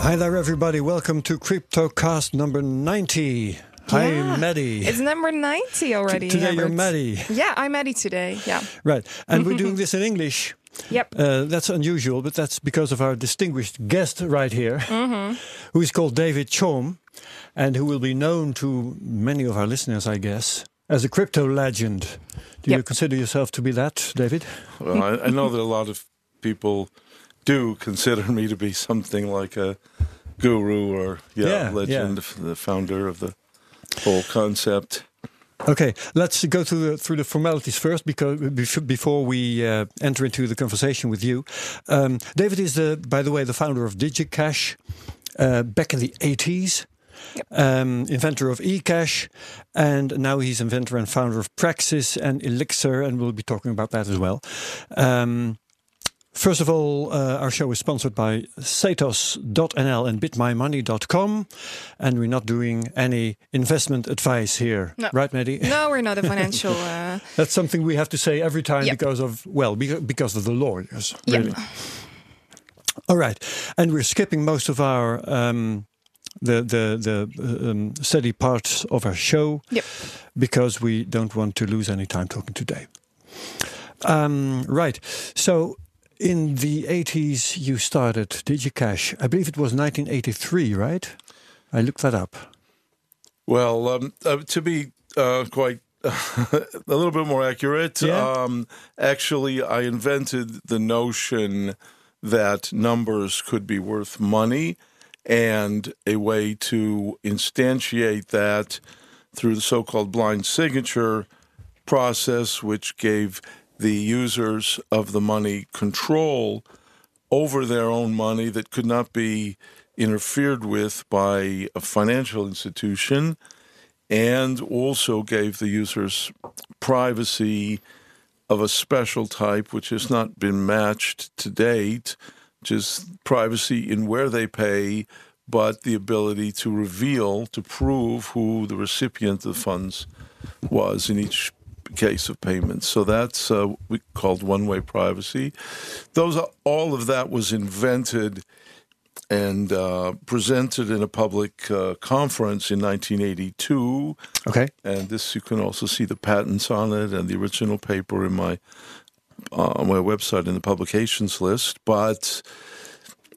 Hi there, everybody. Welcome to CryptoCast number 90. Hi, Yeah. Maddie. It's number 90 already. Today you're Herbert. Maddie. Yeah, I'm Maddie today. Yeah. Right. And we're doing this in English. Yep. Uh, that's unusual, but that's because of our distinguished guest right here, who is called David Chaum, and who will be known to many of our listeners, I guess, as a crypto legend. Do you consider yourself to be that, David? Well, I, I know that a lot of people do consider me to be something like a guru or yeah, Yeah, legend, the founder of the whole concept. Okay, let's go through the, through the formalities first, because before we uh, enter into the conversation with you, um, David is the, by the way, the founder of DigiCash uh, back in the eighties. Um, inventor of eCash, and now he's inventor and founder of Praxxis and Elixxir, and we'll be talking about that as well. Um, First of all, uh, our show is sponsored by Satos.nl and bitmymoney.com, and we're not doing any investment advice here. No. Right, Maddie? No, we're not a financial. Uh, That's something we have to say every time Yep. because of, well, because of the lawyers, Yep. All right. And we're skipping most of our, um, the, the, the um, steady parts of our show Yep. because we don't want to lose any time talking today. Um, right. So in the 80s, you started DigiCash. I believe it was 1983, right? I looked that up. Well, um, uh, to be uh, quite a little bit more accurate, Yeah. um, actually, I invented the notion that numbers could be worth money and a way to instantiate that through the so called blind signature process, which gave the users of the money control over their own money that could not be interfered with by a financial institution and also gave the users privacy of a special type which has not been matched to date, which is privacy in where they pay, but the ability to reveal, to prove who the recipient of the funds was in each case of payments. So that's uh, we called one-way privacy. Those are, all of that was invented and uh, presented in a public uh, conference in 1982. Okay. And this you can also see the patents on it and the original paper in my uh, on my website in the publications list. But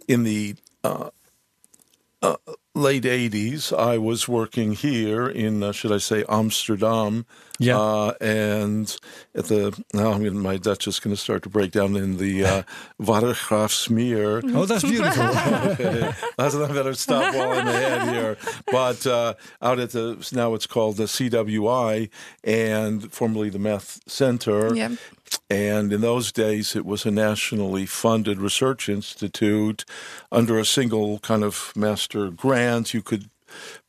in the uh, uh, late 80s, I was working here in, uh, should I say, Amsterdam. Yeah. Uh, and at the, now I'm gonna, my Dutch is going to start to break down in the uh, Watergraafsmeer. Oh, that's beautiful. That's I better stop while I'm ahead here. But uh, out at the now it's called the CWI and formerly the Meth Center. yeah. And in those days, it was a nationally funded research institute under a single kind of master grant. You could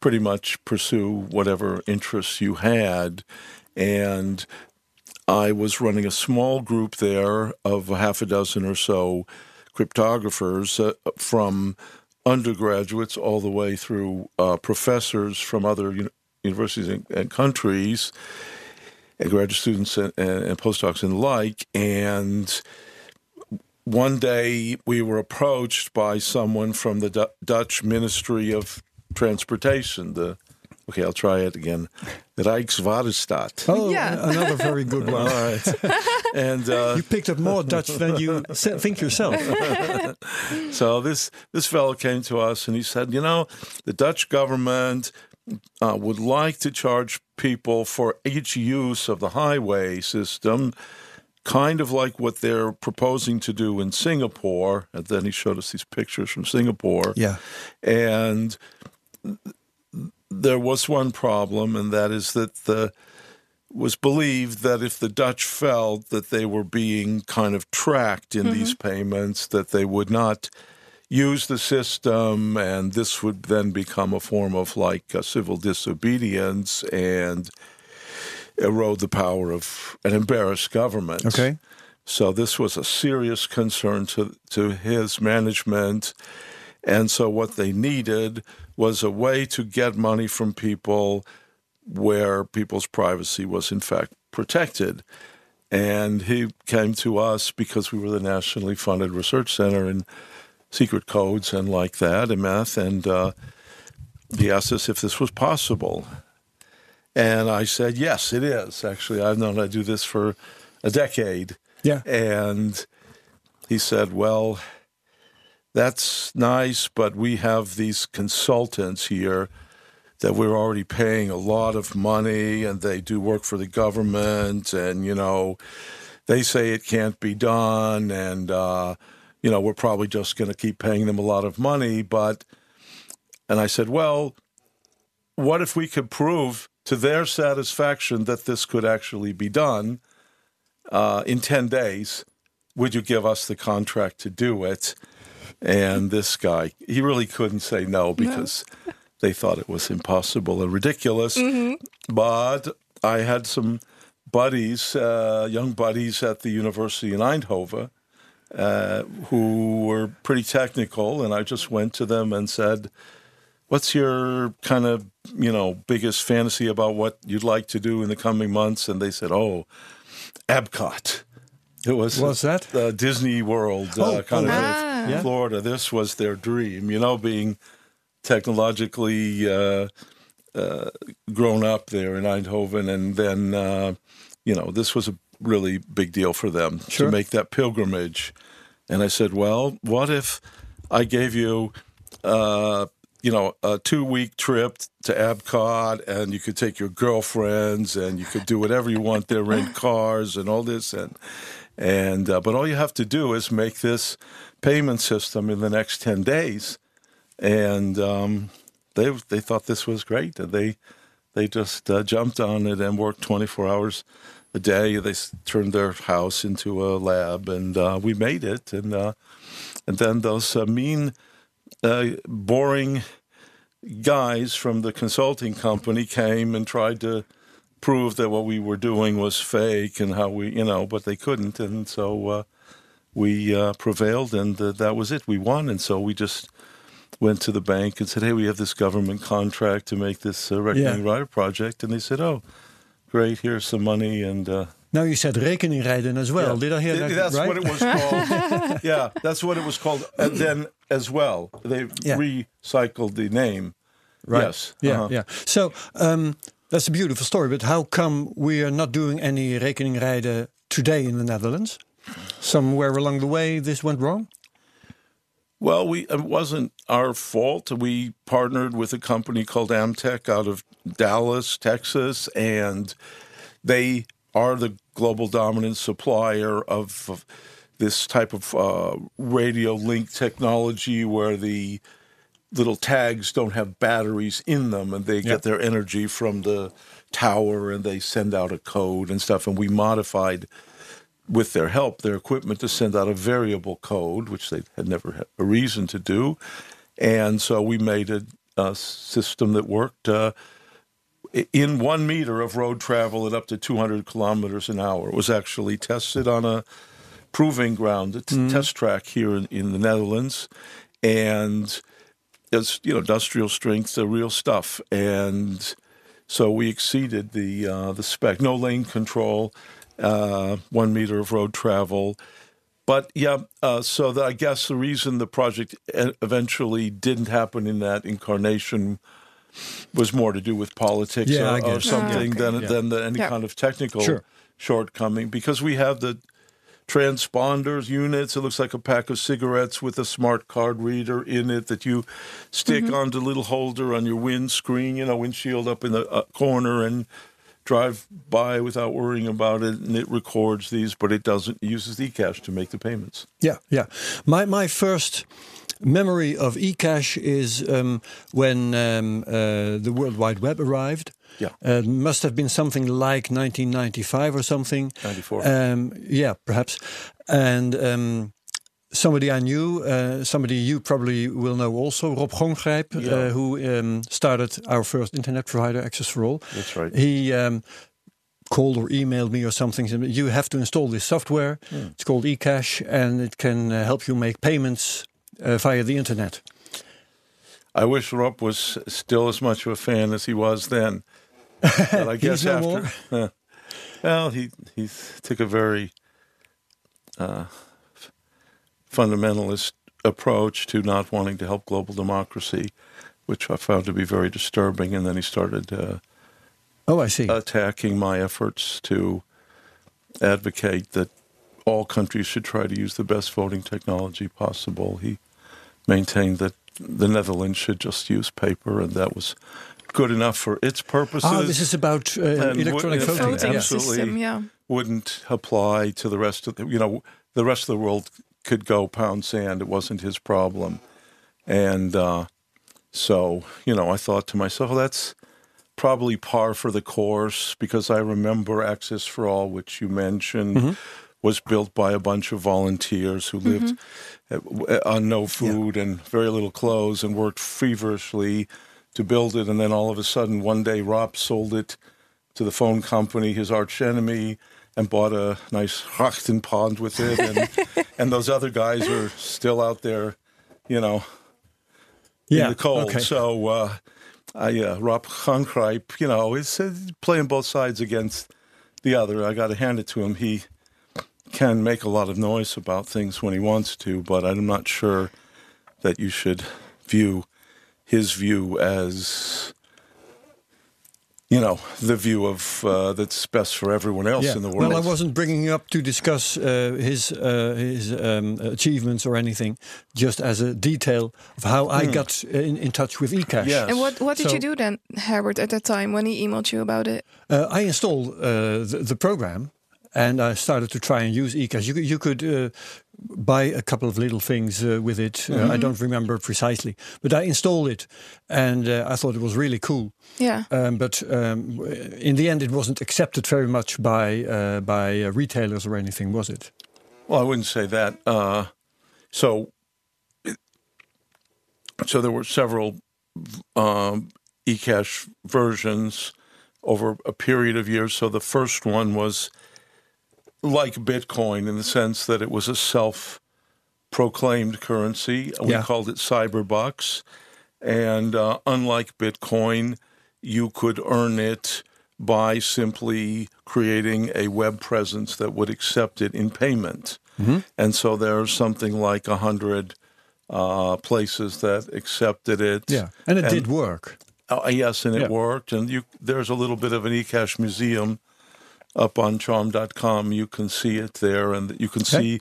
pretty much pursue whatever interests you had. And I was running a small group there of a half a dozen or so cryptographers uh, from undergraduates all the way through uh, professors from other uni- universities and, and countries graduate students and, and, and postdocs and the like. And one day we were approached by someone from the Du- Dutch Ministry of Transportation. The okay, I'll try it again. Rijkswaterstaat. Oh, Yeah. another very good one. right, and uh, You picked up more Dutch than you think yourself. So this this fellow came to us and he said, you know, the Dutch government uh, would like to charge people for each use of the highway system, kind of like what they're proposing to do in Singapore. And then he showed us these pictures from Singapore. Yeah. And there was one problem, and that is that the was believed that if the Dutch felt that they were being kind of tracked in these payments, that they would not use the system, and this would then become a form of like uh, civil disobedience and erode the power of an embarrassed government. Okay. So this was a serious concern to to his management, and so what they needed was a way to get money from people where people's privacy was in fact protected. And he came to us because we were the nationally funded research center in secret codes and like that and math. And uh, he asked us if this was possible. And I said, yes, it is. Actually, I've known how to do this for a decade. Yeah. And he said, well, that's nice, but we have these consultants here that we're already paying a lot of money and they do work for the government and, you know, they say it can't be done and, uh, you know, we're probably just going to keep paying them a lot of money. But, and I said, well, what if we could prove to their satisfaction that this could actually be done uh, in 10 days? Would you give us the contract to do it? And this guy, he really couldn't say no because no. they thought it was impossible and ridiculous. Mm-hmm. But I had some buddies, uh, young buddies at the University in Eindhoven, uh, who were pretty technical, and I just went to them and said, "What's your kind of you know biggest fantasy about what you'd like to do in the coming months?" And they said, "Oh, Epcot." It was What's that? Uh, Disney World, oh, uh, kind ah. of yeah. Florida. This was their dream, you know, being technologically uh, uh, grown up there in Eindhoven, and then uh, you know this was a really big deal for them sure. to make that pilgrimage. And I said, well, what if I gave you, uh, you know, a two week trip to Epcot, and you could take your girlfriends, and you could do whatever you want there, rent cars, and all this, and and uh, but all you have to do is make this payment system in the next ten days, and um, they they thought this was great, and they they just uh, jumped on it and worked twenty four hours a day. They turned their house into a lab, and uh, we made it. And uh, and then those uh, mean, uh, boring guys from the consulting company came and tried to prove that what we were doing was fake and how we, you know, but they couldn't, and so uh, we uh, prevailed, and that was it. We won, and so we just went to the bank and said, "Hey, we have this government contract to make this uh, Reckoning yeah. Rider project," and they said, "Oh." Great, here's some money. And uh, now you said rekening rekeningrijden as well. Yeah, Did I hear that? That's right? what it was called. yeah, that's what it was called. And then as well, they yeah. recycled the name. Right. Yes. Yeah. Uh-huh. Yeah. So um, that's a beautiful story. But how come we are not doing any rekening rekeningrijden today in the Netherlands? Somewhere along the way, this went wrong. Well, we it wasn't our fault. We partnered with a company called Amtech out of Dallas, Texas, and they are the global dominant supplier of, of this type of uh, radio link technology where the little tags don't have batteries in them and they yep. get their energy from the tower and they send out a code and stuff. And we modified with their help, their equipment to send out a variable code, which they had never had a reason to do. And so we made a, a system that worked uh, in one meter of road travel at up to 200 kilometers an hour. It was actually tested on a proving ground, a t- mm-hmm. test track here in, in the Netherlands. And it's, you know, industrial strength, the real stuff. And so we exceeded the, uh, the spec. No lane control uh, one meter of road travel. But yeah, uh, so the, I guess the reason the project eventually didn't happen in that incarnation was more to do with politics yeah, or, or, something okay. than yeah. than the, any yeah. kind of technical sure. shortcoming. Because we have the transponders units. It looks like a pack of cigarettes with a smart card reader in it that you stick mm-hmm. onto a little holder on your windscreen, you know, windshield up in the uh, corner, and drive by without worrying about it, and it records these, but it doesn't it uses eCash to make the payments. Yeah, yeah. My my first memory of eCash is um, when um, uh, the World Wide Web arrived. Yeah, uh, must have been something like 1995 or something. 94. Um, yeah, perhaps. And um, somebody I knew, uh, somebody you probably will know also, Rob Gonggrijp, yeah. uh, who um, started our first internet provider, Access for All. That's right. He um, called or emailed me or something. Said, you have to install this software. Hmm. It's called eCash, and it can uh, help you make payments uh, via the internet. I wish Rob was still as much of a fan as he was then. But I guess no after, well, he he took a very uh, fundamentalist approach to not wanting to help global democracy, which I found to be very disturbing. And then he started uh, Oh, I see. attacking my efforts to advocate that all countries should try to use the best voting technology possible. He maintained that the Netherlands should just use paper, and that was good enough for its purposes. ah, this is about uh, electronic what- voting. voting yeah. absolutely. system, yeah. wouldn't apply to the rest of the, you know the rest of the world could go pound sand. It wasn't his problem. And uh, so you know i thought to myself well that's probably par for the course because i remember access for all which you mentioned was built by a bunch of volunteers who lived uh, on no food and very little clothes and worked feverishly to build it. And then all of a sudden one day rob sold it to the phone company, his arch enemy, and bought a nice Rachtenpond with it. And, and those other guys are still out there, you know, Yeah, in the cold. okay. So uh, I, uh, Rob Gonggrijp, you know, is uh, playing both sides against the other. I got to hand it to him. He can make a lot of noise about things when he wants to, but I'm not sure that you should view his view as you know the view of uh, that's best for everyone else Yeah. in the world. Well, I wasn't bringing up to discuss uh, his uh, his um, achievements or anything, just as a detail of how I got in, in touch with eCash. Hmm. Yes. And what what did So- you do then, Herbert, at that time when he emailed you about it? Uh, I installed uh, the, the program and I started to try and use eCash. You, you could uh, buy a couple of little things uh, with it. Uh, I don't remember precisely, but I installed it and uh, I thought it was really cool. Yeah. Um, but um, in the end, it wasn't accepted very much by uh, by uh, retailers or anything, was it? Well, I wouldn't say that. Uh, so, so there were several um, eCash versions over a period of years. So the first one was like Bitcoin in the sense that it was a self-proclaimed currency. We Yeah. called it Cyberbucks, and uh, unlike Bitcoin, you could earn it by simply creating a web presence that would accept it in payment. And so there's something like a hundred uh, places that accepted it. Yeah, and it And- did work. Oh, yes, and it Yeah. worked. And you, there's a little bit of an eCash museum up on chaum.com. You can see it there, and you can see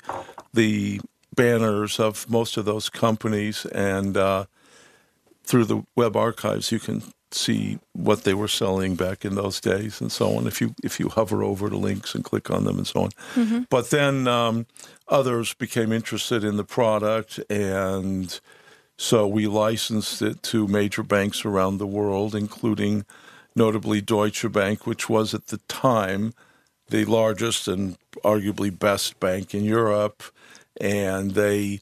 the banners of most of those companies. And uh, through the web archives, you can see what they were selling back in those days and so on. If you if you hover over the links and click on them and so on. But then um, others became interested in the product and. So we licensed it to major banks around the world, including notably Deutsche Bank, which was at the time the largest and arguably best bank in Europe. And they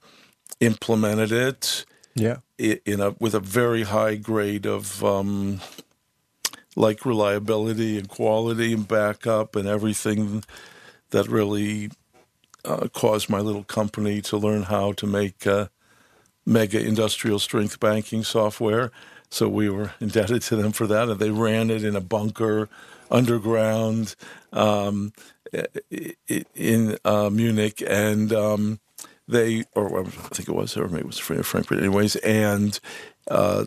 implemented it Yeah. in a with a very high grade of um, like reliability and quality and backup and everything that really uh, caused my little company to learn how to make uh, mega industrial strength banking software. So we were indebted to them for that, and they ran it in a bunker underground um, in uh, Munich, and um, they, or I think it was, or maybe it was Frankfurt, anyways, and uh,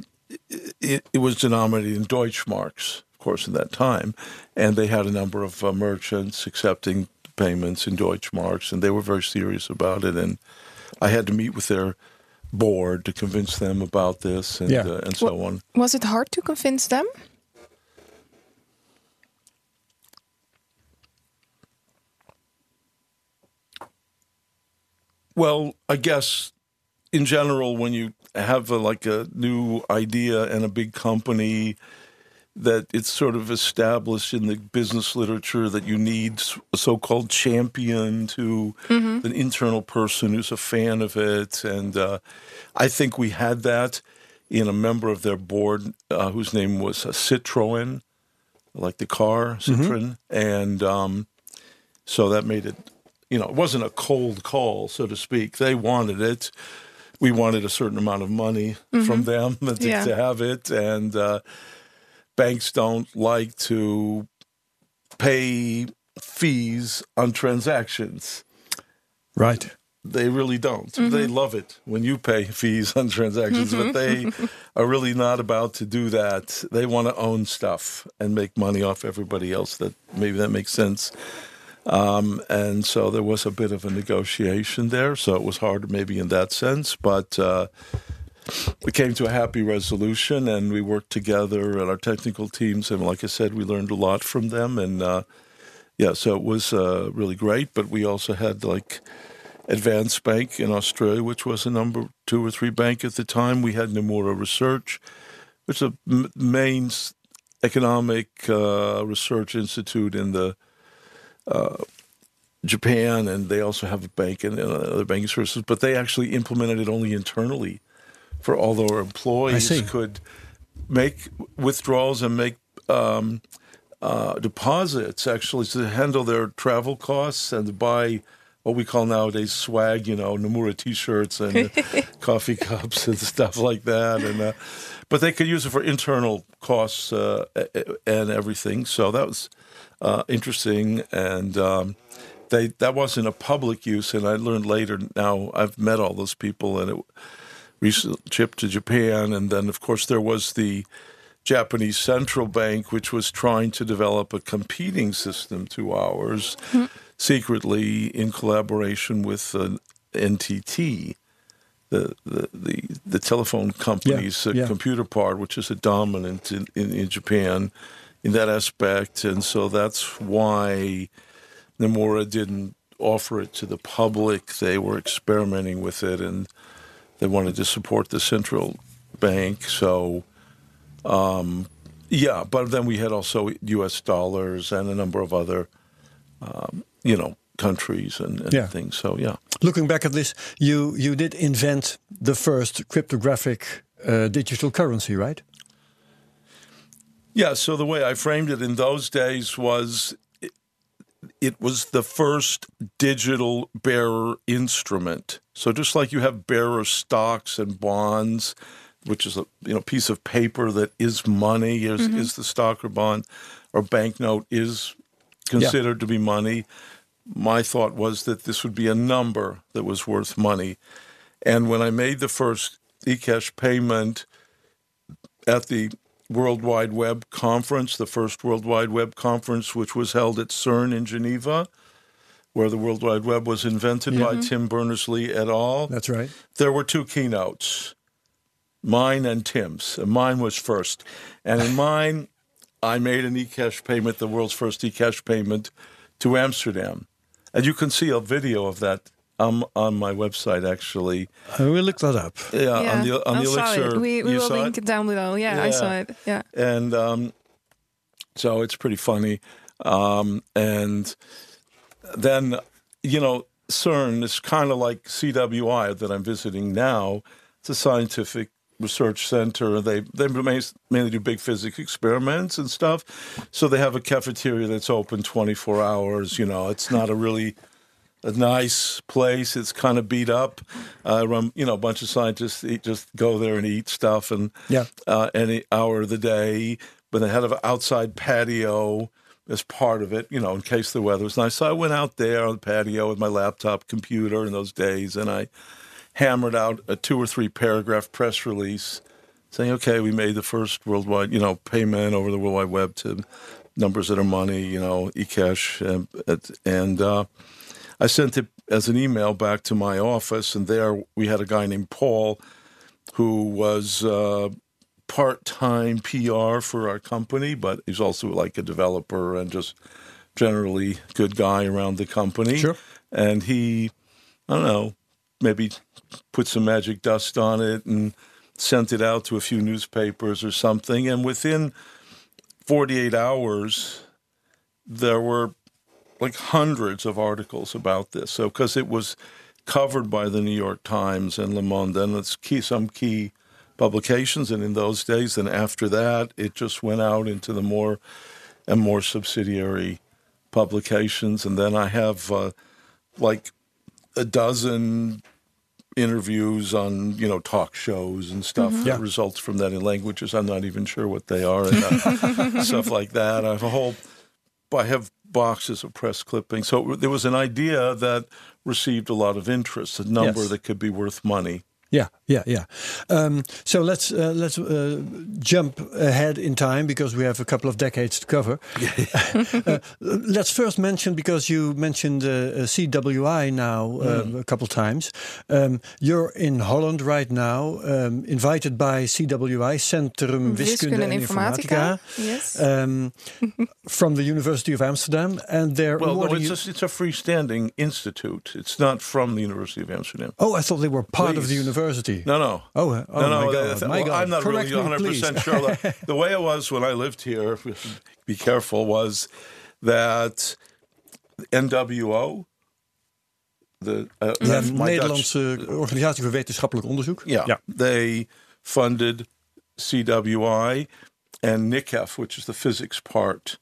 it, it was denominated in Deutschmarks, of course, in that time, and they had a number of uh, merchants accepting payments in Deutschmarks, and they were very serious about it, and I had to meet with their board to convince them about this and Yeah. uh, and so Well- on. Was it hard to convince them? Well, I guess in general, when you have a, like a new idea and a big company, that it's sort of established in the business literature that you need a so-called champion to an internal person who's a fan of it, and uh, I think we had that in a member of their board uh, whose name was uh, Citroen, like the car Citroen, and um, so that made it, you know, it wasn't a cold call, so to speak. They wanted it. We wanted a certain amount of money from them to, Yeah. to have it. And uh, banks don't like to pay fees on transactions. Right. they really don't. They love it when you pay fees on transactions, but they are really not about to do that. They want to own stuff and make money off everybody else. That maybe that makes sense. Um, and so there was a bit of a negotiation there. So it was hard, maybe in that sense, but. Uh, we came to a happy resolution and we worked together at our technical teams and like i said we learned a lot from them and uh, yeah so it was uh, really great but we also had like advance bank in australia which was a number two or three bank at the time. We had nomura research which is a main economic uh, research institute in the uh, Japan, and they also have a bank and uh, other banking services, but they actually implemented it only internally for all their employees could make withdrawals and make um, uh, deposits actually to handle their travel costs and to buy what we call nowadays swag, you know, Nomura T-shirts and coffee cups and stuff like that, and uh, but they could use it for internal costs uh, and everything. So that was uh, interesting, and um, they that wasn't a public use. And I learned later. Now I've met all those people, and it recently shipped to Japan, and then of course there was the Japanese central bank, which was trying to develop a competing system to ours, secretly in collaboration with uh, NTT, the, the the the telephone company's uh, yeah. computer part, which is a dominant in, in, in Japan in that aspect, and so that's why Nomura didn't offer it to the public. They were experimenting with it, and they wanted to support the central bank. So, um, yeah, but then we had also U.S. dollars and a number of other, um, you know, countries and, and Yeah. things. So, yeah. Looking back at this, you you did invent the first cryptographic uh, digital currency, right? Yeah, so the way I framed it in those days was it, was the first digital bearer instrument. So just like you have bearer stocks and bonds, which is a you know piece of paper that is money, is mm-hmm. is the stock or bond, or banknote is considered to be money. My thought was that this would be a number that was worth money. And when I made the first eCash payment at the World Wide Web conference, the first World Wide Web conference, which was held at CERN in Geneva, where the World Wide Web was invented by mm-hmm. Tim Berners-Lee et al. That's right. There were two keynotes, mine and Tim's. Mine was first. And in mine, I made an eCash payment, the world's first eCash payment, to Amsterdam. And you can see a video of that um, on my website, actually. I will look that up. Yeah, on the on I the saw Elixxir. it. We, we will link it? it? down below. Yeah, I saw it. Yeah. and um, so it's pretty funny. Um, and then, you know, CERN is kind of like CWI that I'm visiting now. It's a scientific research center. They they mainly do big physics experiments and stuff. So they have a cafeteria that's open 24 hours. You know, it's not a really a nice place. It's kind of beat up. Uh, run, you know, a bunch of scientists eat, just go there and eat stuff and Yeah. uh, any hour of the day. But they had an outside patio as part of it, you know, in case the weather was nice. So I went out there on the patio with my laptop computer in those days, and I hammered out a two or three paragraph press release saying, "Okay, we made the first worldwide, you know, payment over the World Wide Web to numbers that are money, you know, eCash," and, and uh, I sent it as an email back to my office, and there we had a guy named Paul who was uh, part-time PR for our company, but he's also like a developer and just generally good guy around the company. Sure. And he, I don't know, maybe put some magic dust on it and sent it out to a few newspapers or something. And within 48 hours, there were like hundreds of articles about this. So, because it was covered by the New York Times and Le Monde, and it's key some key publications. And in those days, and after that, it just went out into the more and more subsidiary publications. And then I have uh, like a dozen interviews on you know talk shows and stuff Yeah. that results from that in languages I'm not even sure what they are and uh, stuff like that. I have a whole I have boxes of press clippings. So there was an idea that received a lot of interest, a number Yes. that could be worth money. Yeah, yeah, yeah. Um, so let's uh, let's uh, jump ahead in time because we have a couple of decades to cover. uh, let's first mention because you mentioned uh, CWI now um, a couple times. Um, you're in Holland right now, um, invited by CWI Centrum Wiskunde en Informatica. Yes. Um, from the University of Amsterdam, and they're Well, no, it's a, it's a freestanding institute. It's not from the University of Amsterdam. Oh, I thought they were part of the Please. University. No, no. Oh, uh, oh no, no. my uh, God, th- my well, God. I'm not Correct really me, 100 percent please. sure. The, the way it was when I lived here, be careful, was that NWO, the uh, Ja, my Dutch- Nederlandse Organisatie voor Wetenschappelijk Onderzoek. yeah, Ja. they funded CWI and NIKHEF, which is the physics part,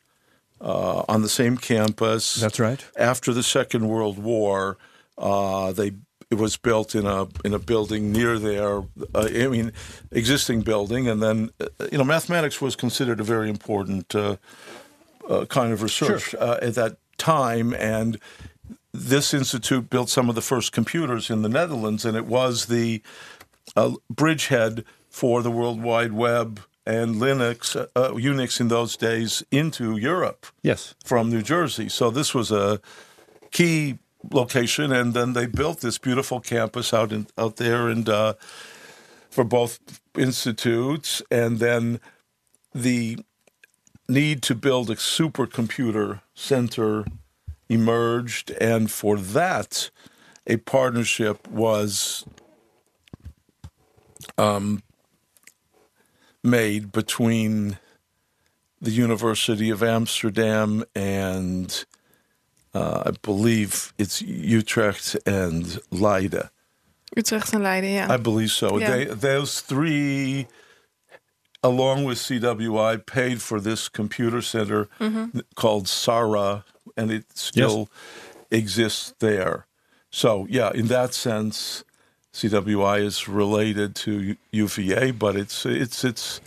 uh, on the same campus. That's right. after the Second World War, uh, they it was built in a in a building near there. Uh, I mean, existing building, and then uh, you know, mathematics was considered a very important uh, uh, kind of research uh, at that time, and this institute built some of the first computers in the Netherlands, and it was the uh, bridgehead for the World Wide Web and Linux, Unix in those days into Europe Yes. from New Jersey. So this was a key location, and then they built this beautiful campus out in out there, and uh, for both institutes, and then the need to build a supercomputer center emerged, and for that, a partnership was um, made between the University of Amsterdam and uh, I believe it's Utrecht and Leiden. Utrecht en Leiden, ja. I believe so. Yeah. They, those three, along with CWI, paid for this computer center called SARA, and it still exists there. So, yeah, in that sense, CWI is related to UVA, but it's it's it's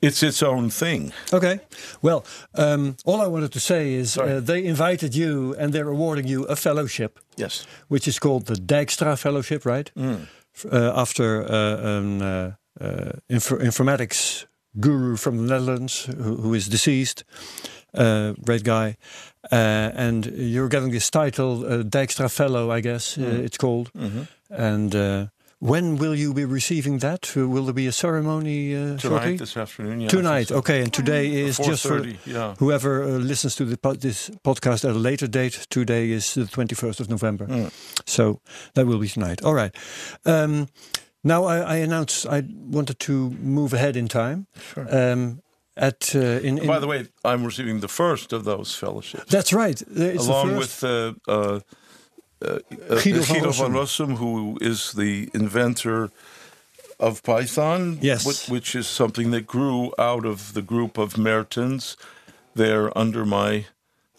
it's its own thing. Okay. Well, um, all I wanted to say is uh, they invited you and they're awarding you a fellowship, Yes. which is called the Dijkstra Fellowship, right? F- Uh, after uh, an uh, uh, inf- informatics guru from the Netherlands who, who is deceased, uh, great guy. Uh, and you're getting this title, uh, Dijkstra Fellow, I guess uh, it's called. And uh, when will you be receiving that? Uh, will there be a ceremony uh, shortly? Tonight, this afternoon. Yeah, Tonight, okay, and today is just for yeah. whoever uh, listens to the po- this podcast at a later date. Today is the twenty first of November, Mm. so that will be tonight. All right. Um, now I, I announced I wanted to move ahead in time. Um, at uh, in, in By the way, I'm receiving the first of those fellowships, that's right. Uh, It's the along first. with uh, uh, Guido van Guido van Rossum, who is the inventor of Python. Yes. which, which is something that grew out of the group of Meertens. They're under my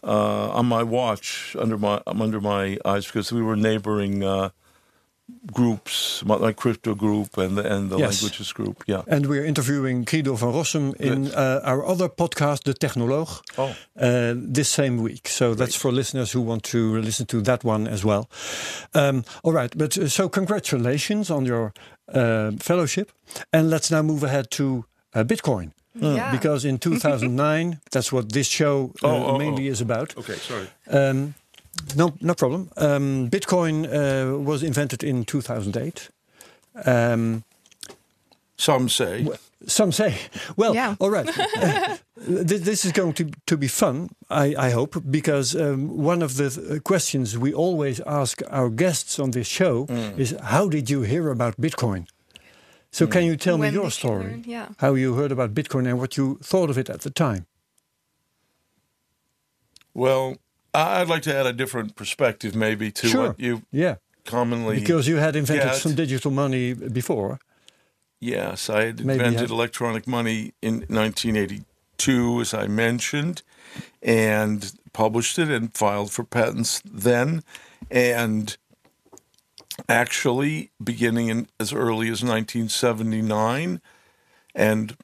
uh, on my watch, under my under my eyes because we were neighboring uh, groups, my, my crypto group and the, and the Yes. languages group. Yeah. and we're interviewing Guido van Rossum in Good. uh, our other podcast, The Technoloog, Oh. uh, this same week. So that's for listeners who want to listen to that one as well. Um, all right, but uh, so congratulations on your uh, fellowship, and let's now move ahead to uh, Bitcoin. Yeah. Because in 2009, that's what this show uh, Oh, oh, mainly oh. is about. Okay. Sorry. Um, no, no problem. Um, Bitcoin uh, was invented in 2008. Um, Some say. some say. Well, Yeah. all right. Uh, th- this is going to, to be fun, I, I hope, because um, one of the th- questions we always ask our guests on this show is how did you hear about Bitcoin? So, can you tell When me your story? learn? Yeah. How you heard about Bitcoin and what you thought of it at the time? Well, I- I'd like to add a different perspective, maybe, to Sure. what you Yeah, commonly. because you had invented Yeah, some digital money before. yes, I had Maybe invented had- electronic money in 1982, as I mentioned, and published it and filed for patents then. And actually, beginning in as early as 1979, and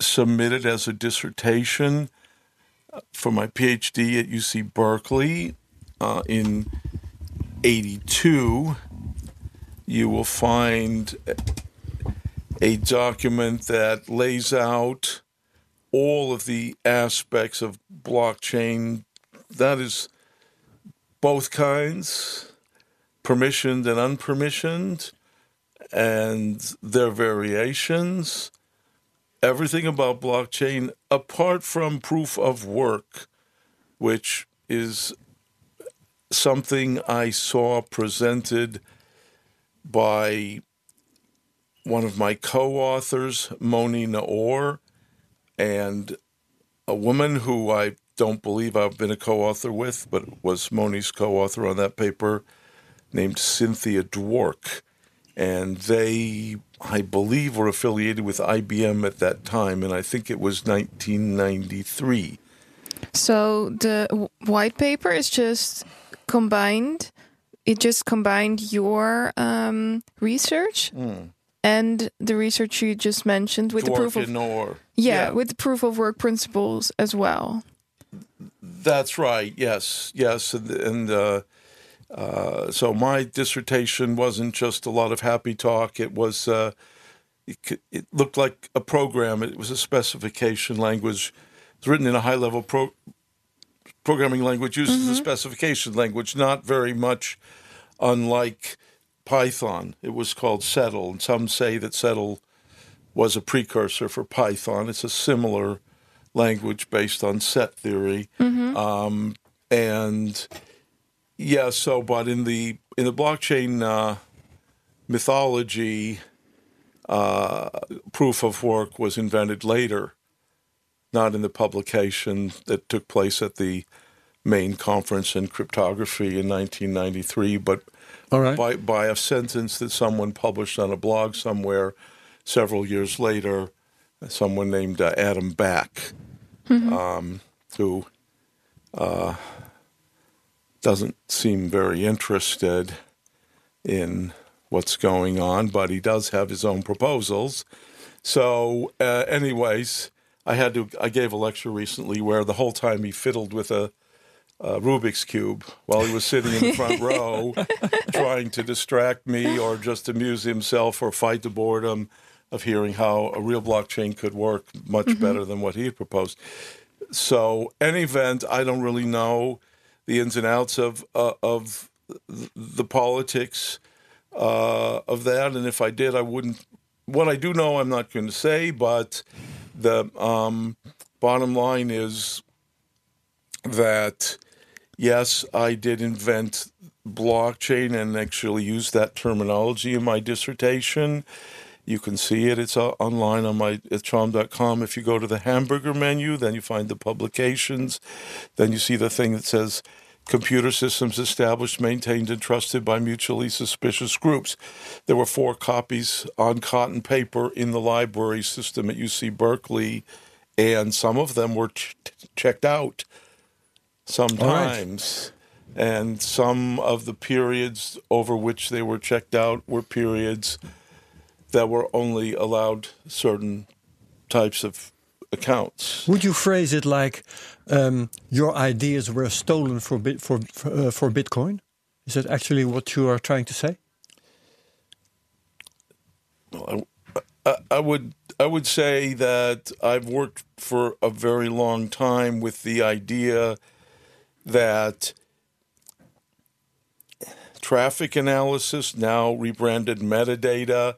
submitted as a dissertation for my PhD at UC Berkeley uh, in 82, you will find a document that lays out all of the aspects of blockchain. That is both kinds, permissioned and unpermissioned, and their variations. Everything about blockchain, apart from proof of work, which is something I saw presented by one of my co authors, Moni Naor, and a woman who I don't believe I've been a co author with, but was Moni's co author on that paper, named Cynthia Dwork. And they, I believe, were affiliated with IBM at that time, and I think it was 1993. So the white paper is just combined. It just combined your um, research and the research you just mentioned with the proof of Naor. yeah, with the proof of work principles as well. That's right. Yes, yes, and, and uh, uh, so my dissertation wasn't just a lot of happy talk. It was. Uh, it, it looked like a program. It was a specification language. It's written in a high-level pro- programming language. Uses the specification language, not very much unlike Python. It was called SETL, and some say that SETL was a precursor for Python. It's a similar language based on set theory, um, and yeah. So, but in the in the blockchain uh, mythology, uh, proof of work was invented later, not in the publication that took place at the main conference in cryptography in 1993, but right. by by a sentence that someone published on a blog somewhere several years later. Someone named uh, Adam Back, um, who uh, doesn't seem very interested in what's going on, but he does have his own proposals. So, uh, anyways, I had to. I gave a lecture recently where the whole time he fiddled with a, a Rubik's cube while he was sitting in the front row, trying to distract me or just amuse himself or fight the boredom of hearing how a real blockchain could work much better than what he had proposed. So, any event, I don't really know the ins and outs of uh, of the politics uh, of that, and if I did, I wouldn't. What I do know, I'm not going to say, but the um, bottom line is that yes, I did invent blockchain and actually use that terminology in my dissertation. You can see it. It's uh, online on my at chaum.com. If you go to the hamburger menu, then you find the publications. Then you see the thing that says computer systems established, maintained, and trusted by mutually suspicious groups. There were four copies on cotton paper in the library system at UC Berkeley, and some of them were ch- checked out sometimes. And some of the periods over which they were checked out were periods that were only allowed certain types of accounts. Would you phrase it like um, your ideas were stolen for bit for for, uh, for Bitcoin? Is that actually what you are trying to say? Well, I, I, I would I would say that I've worked for a very long time with the idea that traffic analysis, now rebranded metadata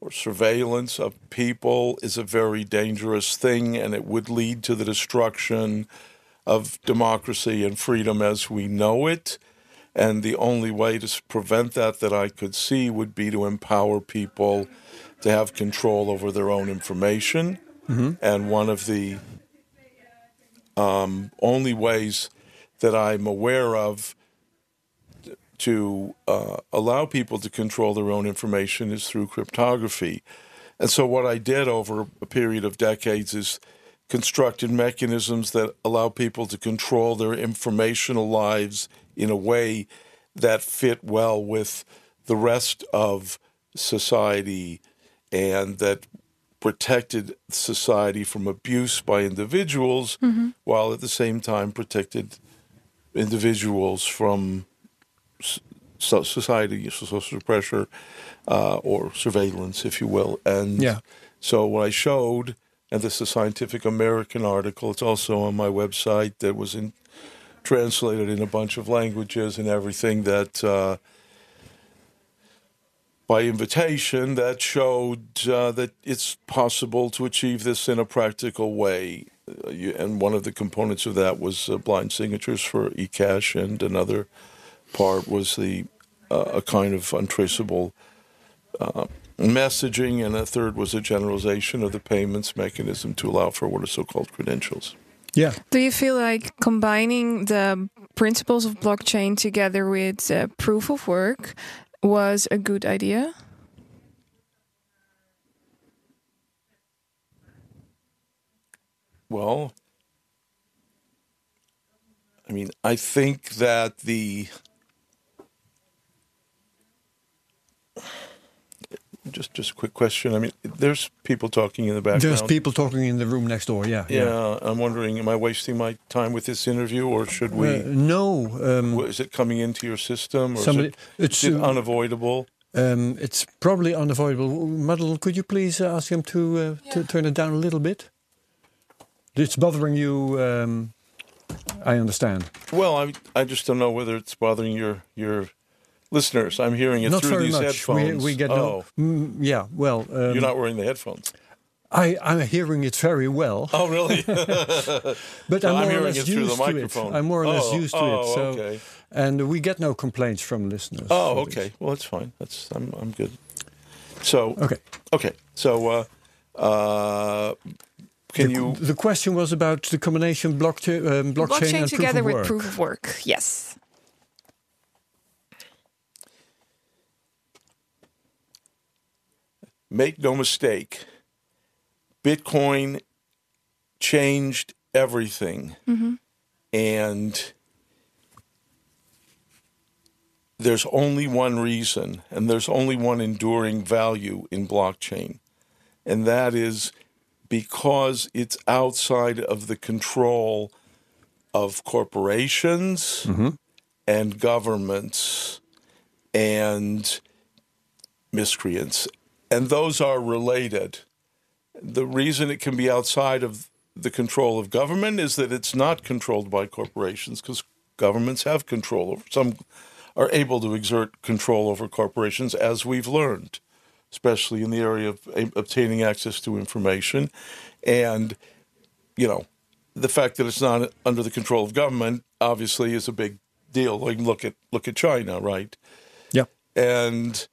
or surveillance of people, is a very dangerous thing, and it would lead to the destruction of democracy and freedom as we know it. And the only way to prevent that that I could see would be to empower people to have control over their own information. And one of the um, only ways that I'm aware of to uh, allow people to control their own information is through cryptography. And so, what I did over a period of decades is constructed mechanisms that allow people to control their informational lives in a way that fit well with the rest of society and that protected society from abuse by individuals, while at the same time protected individuals from so society, social pressure, uh, or surveillance, if you will. And Yeah. so what I showed, and this is a Scientific American article, it's also on my website that was in, translated in a bunch of languages and everything that uh, by invitation that showed uh, that it's possible to achieve this in a practical way. Uh, you, and one of the components of that was uh, blind signatures for eCash, and another part was the uh, a kind of untraceable uh, messaging, and a third was a generalization of the payments mechanism to allow for what are so-called credentials. Yeah. Do you feel like combining the principles of blockchain together with uh, proof of work was a good idea? Well, I mean, I think that the just just a quick question. I mean, there's people talking in the background. There's people talking in the room next door. Yeah. Yeah, I'm wondering, am I wasting my time with this interview, or should we? Uh, no. Um, is it coming into your system, or somebody. is it, It's is it uh, unavoidable? um, it's probably unavoidable. Muddle, could you please uh, ask him to uh, to turn it down a little bit? It's bothering you. Um, I understand. Well, I I just don't know whether it's bothering your your listeners. I'm hearing it Not through very these much. We, headphones. we get oh, no. Mm, yeah. Well, um, you're not wearing the headphones. I I'm hearing it very well, Oh, really? but So I'm I'm more or hearing less it through used the to microphone. it. I'm more or less Oh, used to oh, it. So, okay. and we get no complaints from listeners. Oh, for this. okay. Well, that's fine. That's I'm I'm good. So Okay. okay. So uh, uh, can the, you? The question was about the combination blockchain, um, blockchain, Blockchain and together proof of with proof of work. Yes. Make no mistake. Bitcoin changed everything, mm-hmm. and there's only one reason, and there's only one enduring value in blockchain, and that is because it's outside of the control of corporations mm-hmm. and governments and miscreants. And those are related. The reason it can be outside of the control of government is that it's not controlled by corporations because governments have control over some are able to exert control over corporations as we've learned especially in the area of eh, obtaining access to information and you know the fact that it's not under the control of government obviously is a big deal like look at look at China right Yeah. and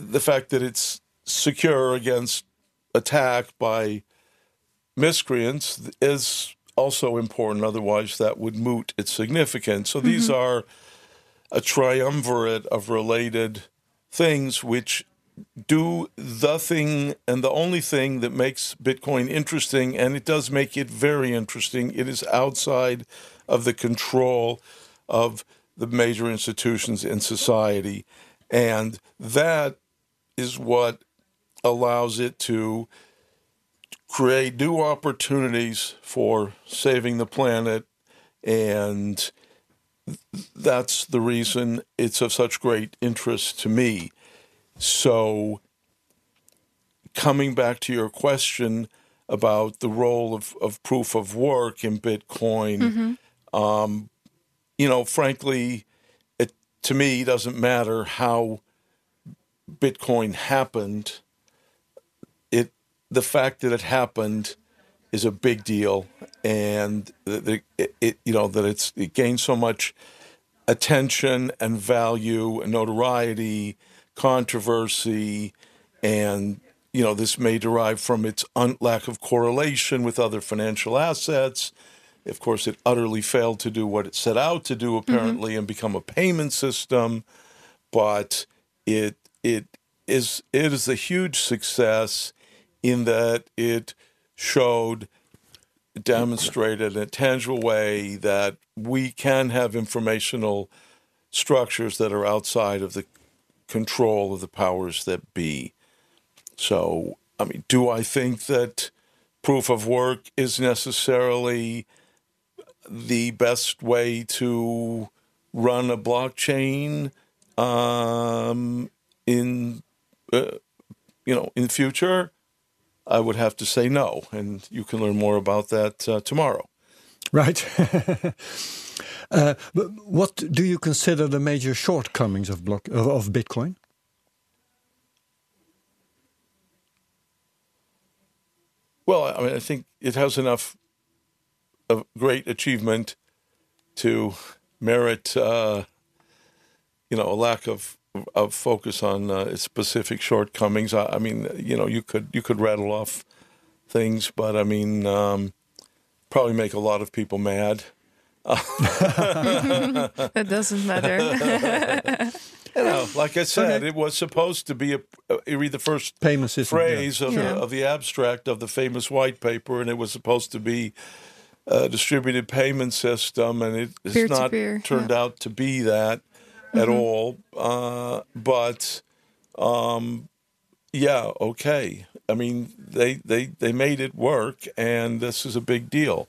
the fact that it's secure against attack by miscreants is also important. Otherwise, that would moot its significance. So these mm-hmm. are a triumvirate of related things which do the thing and the only thing that makes Bitcoin interesting, and it does make it very interesting. It is outside of the control of the major institutions in society. And that is what allows it to create new opportunities for saving the planet. And that's the reason it's of such great interest to me. So, coming back to your question about the role of, of proof of work in Bitcoin, um, you know, frankly, it to me doesn't matter how Bitcoin happened. It the fact that it happened is a big deal, and it, it you know that it's it gained so much attention and value and notoriety, controversy, and you know this may derive from its un- lack of correlation with other financial assets. Of course, it utterly failed to do what it set out to do, mm-hmm. apparently, and become a payment system. But it it is it is a huge success in that it showed demonstrated in a tangible way that we can have informational structures that are outside of the control of the powers that be. So I mean, do I think that proof of work is necessarily the best way to run a blockchain um, in uh, you know in future? I would have to say no, and you can learn more about that uh, tomorrow. Right. uh, but what do you consider the major shortcomings of block of, of Bitcoin? Well, I mean, I think it has enough of great achievement to merit, uh, you know, a lack of of focus on uh, specific shortcomings. I, I, mean, you know, you could you could rattle off things, but I mean, um, probably make a lot of people mad. that doesn't matter. you know, like I said, okay. it was supposed to be a, a read the first payment system, phrase yeah. Of, Yeah. The, of the abstract of the famous white paper, and it was supposed to be a distributed payment system, and it, it's not Peer-to-peer, turned yeah. out to be that at all. Uh, but um, yeah, okay. I mean, they, they they made it work, and this is a big deal.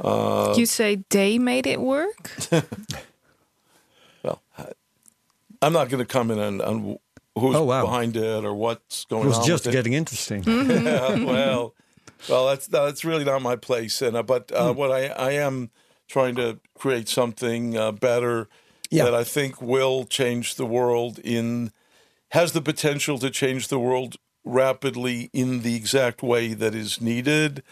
Uh, you say they made it work? well, I- I'm not going to comment on, on who's Oh, wow. behind it or what's It going was on. just with it. getting interesting. Yeah, well, well, that's that's really not my place. And uh, but uh, what I I am trying to create something uh, better Yeah. that I think will change the world in has the potential to change the world rapidly in the exact way that is needed,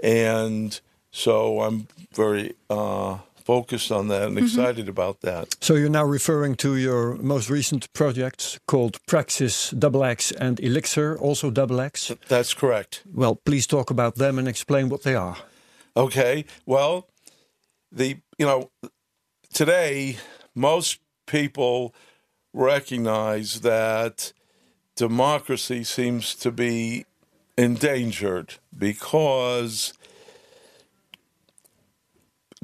and so I'm very uh, focused on that and excited about that. So you're now referring to your most recent projects called Praxxis Double X and Elixxir, also Double X. That's correct. Well, please talk about them and explain what they are. Okay. Well, the you know today most people recognize that democracy seems to be endangered because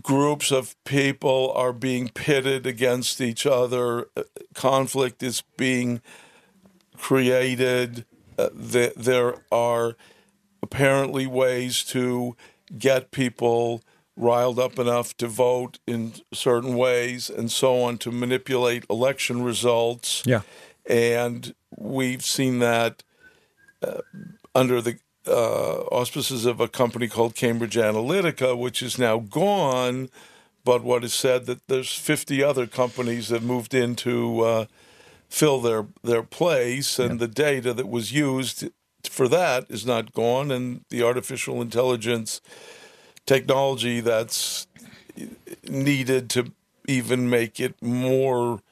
groups of people are being pitted against each other. Uh, conflict is being created. Uh, th- there are apparently ways to get people riled up enough to vote in certain ways and so on to manipulate election results. Yeah. And we've seen that uh, under the uh, auspices of a company called Cambridge Analytica, which is now gone. But what is said that there's 50 other companies that moved in to uh, fill their their place, and the data that was used for that is not gone, and the artificial intelligence technology that's needed to even make it more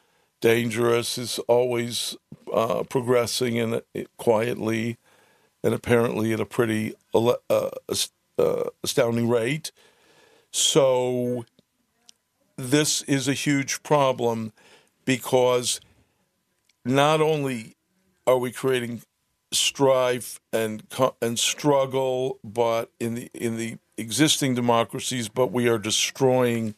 dangerous is always uh, progressing and quietly and apparently at a pretty uh, uh, astounding rate. So this is a huge problem because not only are we creating strife and and struggle, but in the in the existing democracies, but we are destroying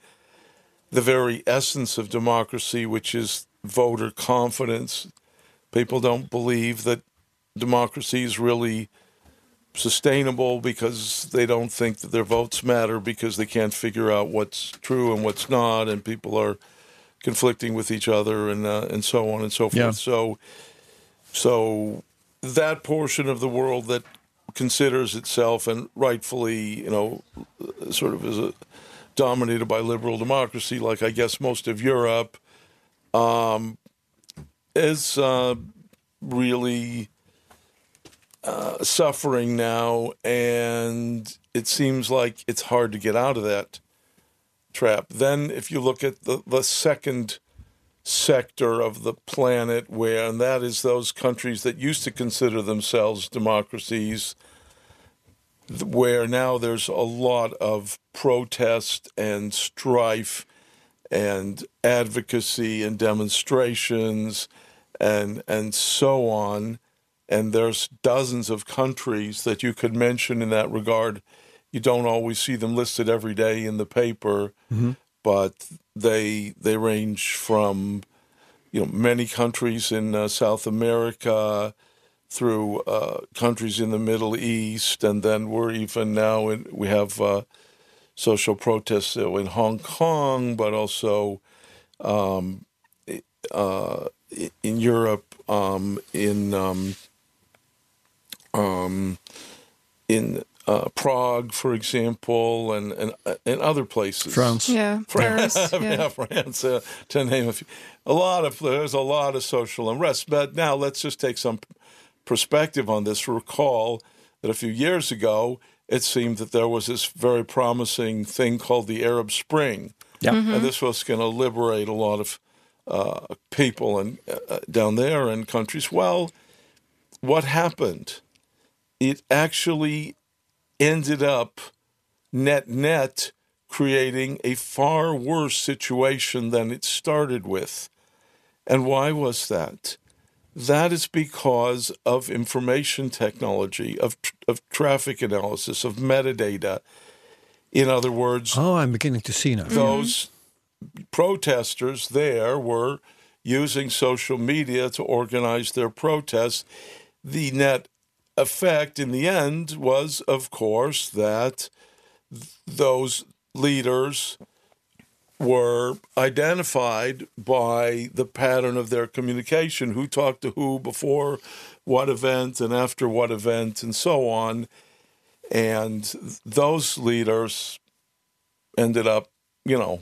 the very essence of democracy, which is voter confidence. People don't believe that democracy is really sustainable because they don't think that their votes matter because they can't figure out what's true and what's not, and people are conflicting with each other and uh, and so on and so forth. Yeah. So, so that portion of the world that considers itself and rightfully, you know, sort of is a, dominated by liberal democracy, like I guess most of Europe, um, is uh, really uh, suffering now, and it seems like it's hard to get out of that trap. Then, if you look at the, the second sector of the planet, where and that is those countries that used to consider themselves democracies, where now there's a lot of protest and strife and advocacy and demonstrations and and so on. And there's dozens of countries that you could mention in that regard. You don't always see them listed every day in the paper mm-hmm. But they they range from you know many countries in uh, South America through uh, countries in the Middle East, and then we're even now in, we have uh, social protests in Hong Kong, but also um, uh, in Europe, um, in um, um, in uh, Prague, for example, and and and other places. France. Yeah, Paris. yeah, Yeah. France, uh, to name a few. A lot of there's a lot of social unrest. But now let's just take some perspective on this. Recall that a few years ago, it seemed that there was this very promising thing called the Arab Spring, Yeah. and this was going to liberate a lot of uh, people and uh, down there and countries. Well, what happened? It actually ended up net net creating a far worse situation than it started with. And why was that? That is because of information technology, of, of traffic analysis, of metadata. In other words, Oh, I'm beginning to see now. those mm-hmm. protesters there were using social media to organize their protests. The net effect in the end was, of course, that th- those leaders were identified by the pattern of their communication who talked to who before what event and after what event and so on. And those leaders ended up, you know,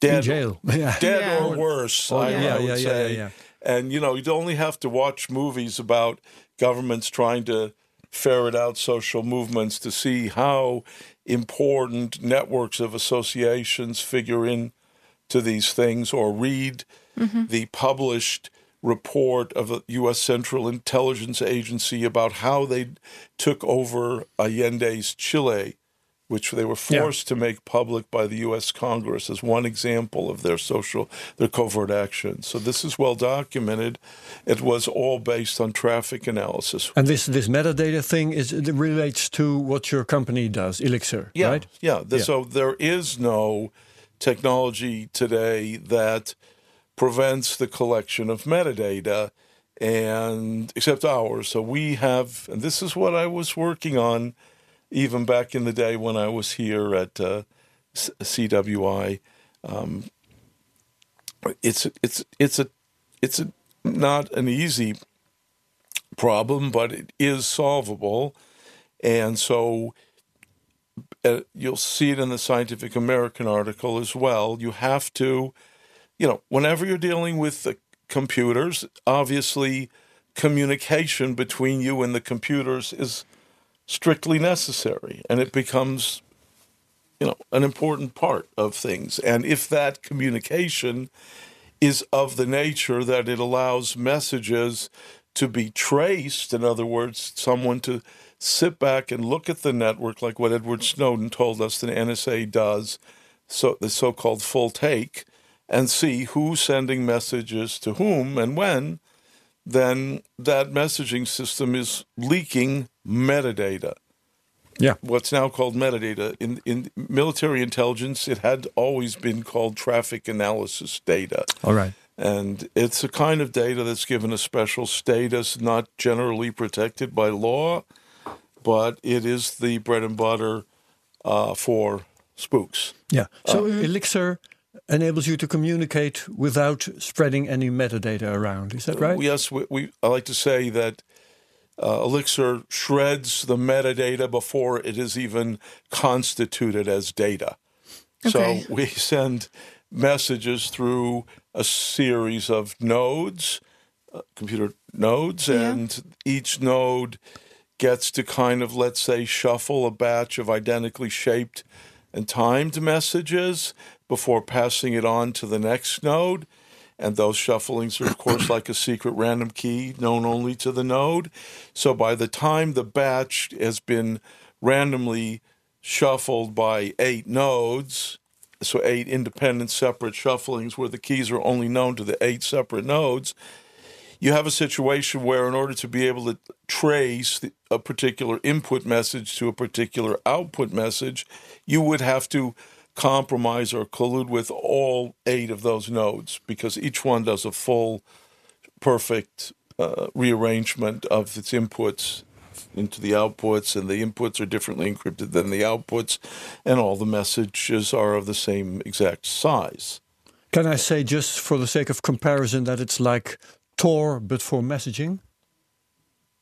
In dead, jail. Yeah. dead Yeah. or worse. Oh, I, yeah, I would yeah, say. yeah, yeah. And you know, you'd only have to watch movies about governments trying to ferret out social movements to see how important networks of associations figure in to these things, or read mm-hmm. the published report of the U.S. Central Intelligence Agency about how they took over Allende's Chile which they were Yeah. forced to make public by the U.S. Congress as one example of their social, their covert action. So this is well documented. It was all based on traffic analysis. And this this metadata thing is it relates to what your company does, Elixxir, Yeah, right? yeah. The- Yeah. So there is no technology today that prevents the collection of metadata, and except ours. So we have, and this is what I was working on, even back in the day when I was here at uh, CWI. Um, it's it's it's a it's a not an easy problem, but it is solvable, and so uh, you'll see it in the Scientific American article as well. You have to, you know, whenever you're dealing with the computers, obviously communication between you and the computers is strictly necessary and it becomes you know an important part of things. And if that communication is of the nature that it allows messages to be traced in other words someone to sit back and look at the network like what Edward Snowden told us the NSA does so the so-called full take and see who's sending messages to whom and when then that messaging system is leaking metadata Yeah. what's now called metadata. In in military intelligence, it had always been called traffic analysis data. All right. And it's a kind of data that's given a special status, not generally protected by law, but it is the bread and butter uh, for spooks. Yeah. So Elixxir enables you to communicate without spreading any metadata around. Is that right? Yes, we, we I like to say that uh, Elixxir shreds the metadata before it is even constituted as data. Okay. So we send messages through a series of nodes, uh, computer nodes, Yeah. and each node gets to kind of, let's say, shuffle a batch of identically shaped and timed messages before passing it on to the next node. And those shufflings are, of course, like a secret random key known only to the node. So by the time the batch has been randomly shuffled by eight nodes, so eight independent separate shufflings where the keys are only known to the eight separate nodes, you have a situation where, in order to be able to trace a particular input message to a particular output message, you would have to compromise or collude with all eight of those nodes because each one does a full, perfect uh, rearrangement of its inputs into the outputs, and the inputs are differently encrypted than the outputs, and all the messages are of the same exact size. Can I say, just for the sake of comparison, that it's like Tor but for messaging?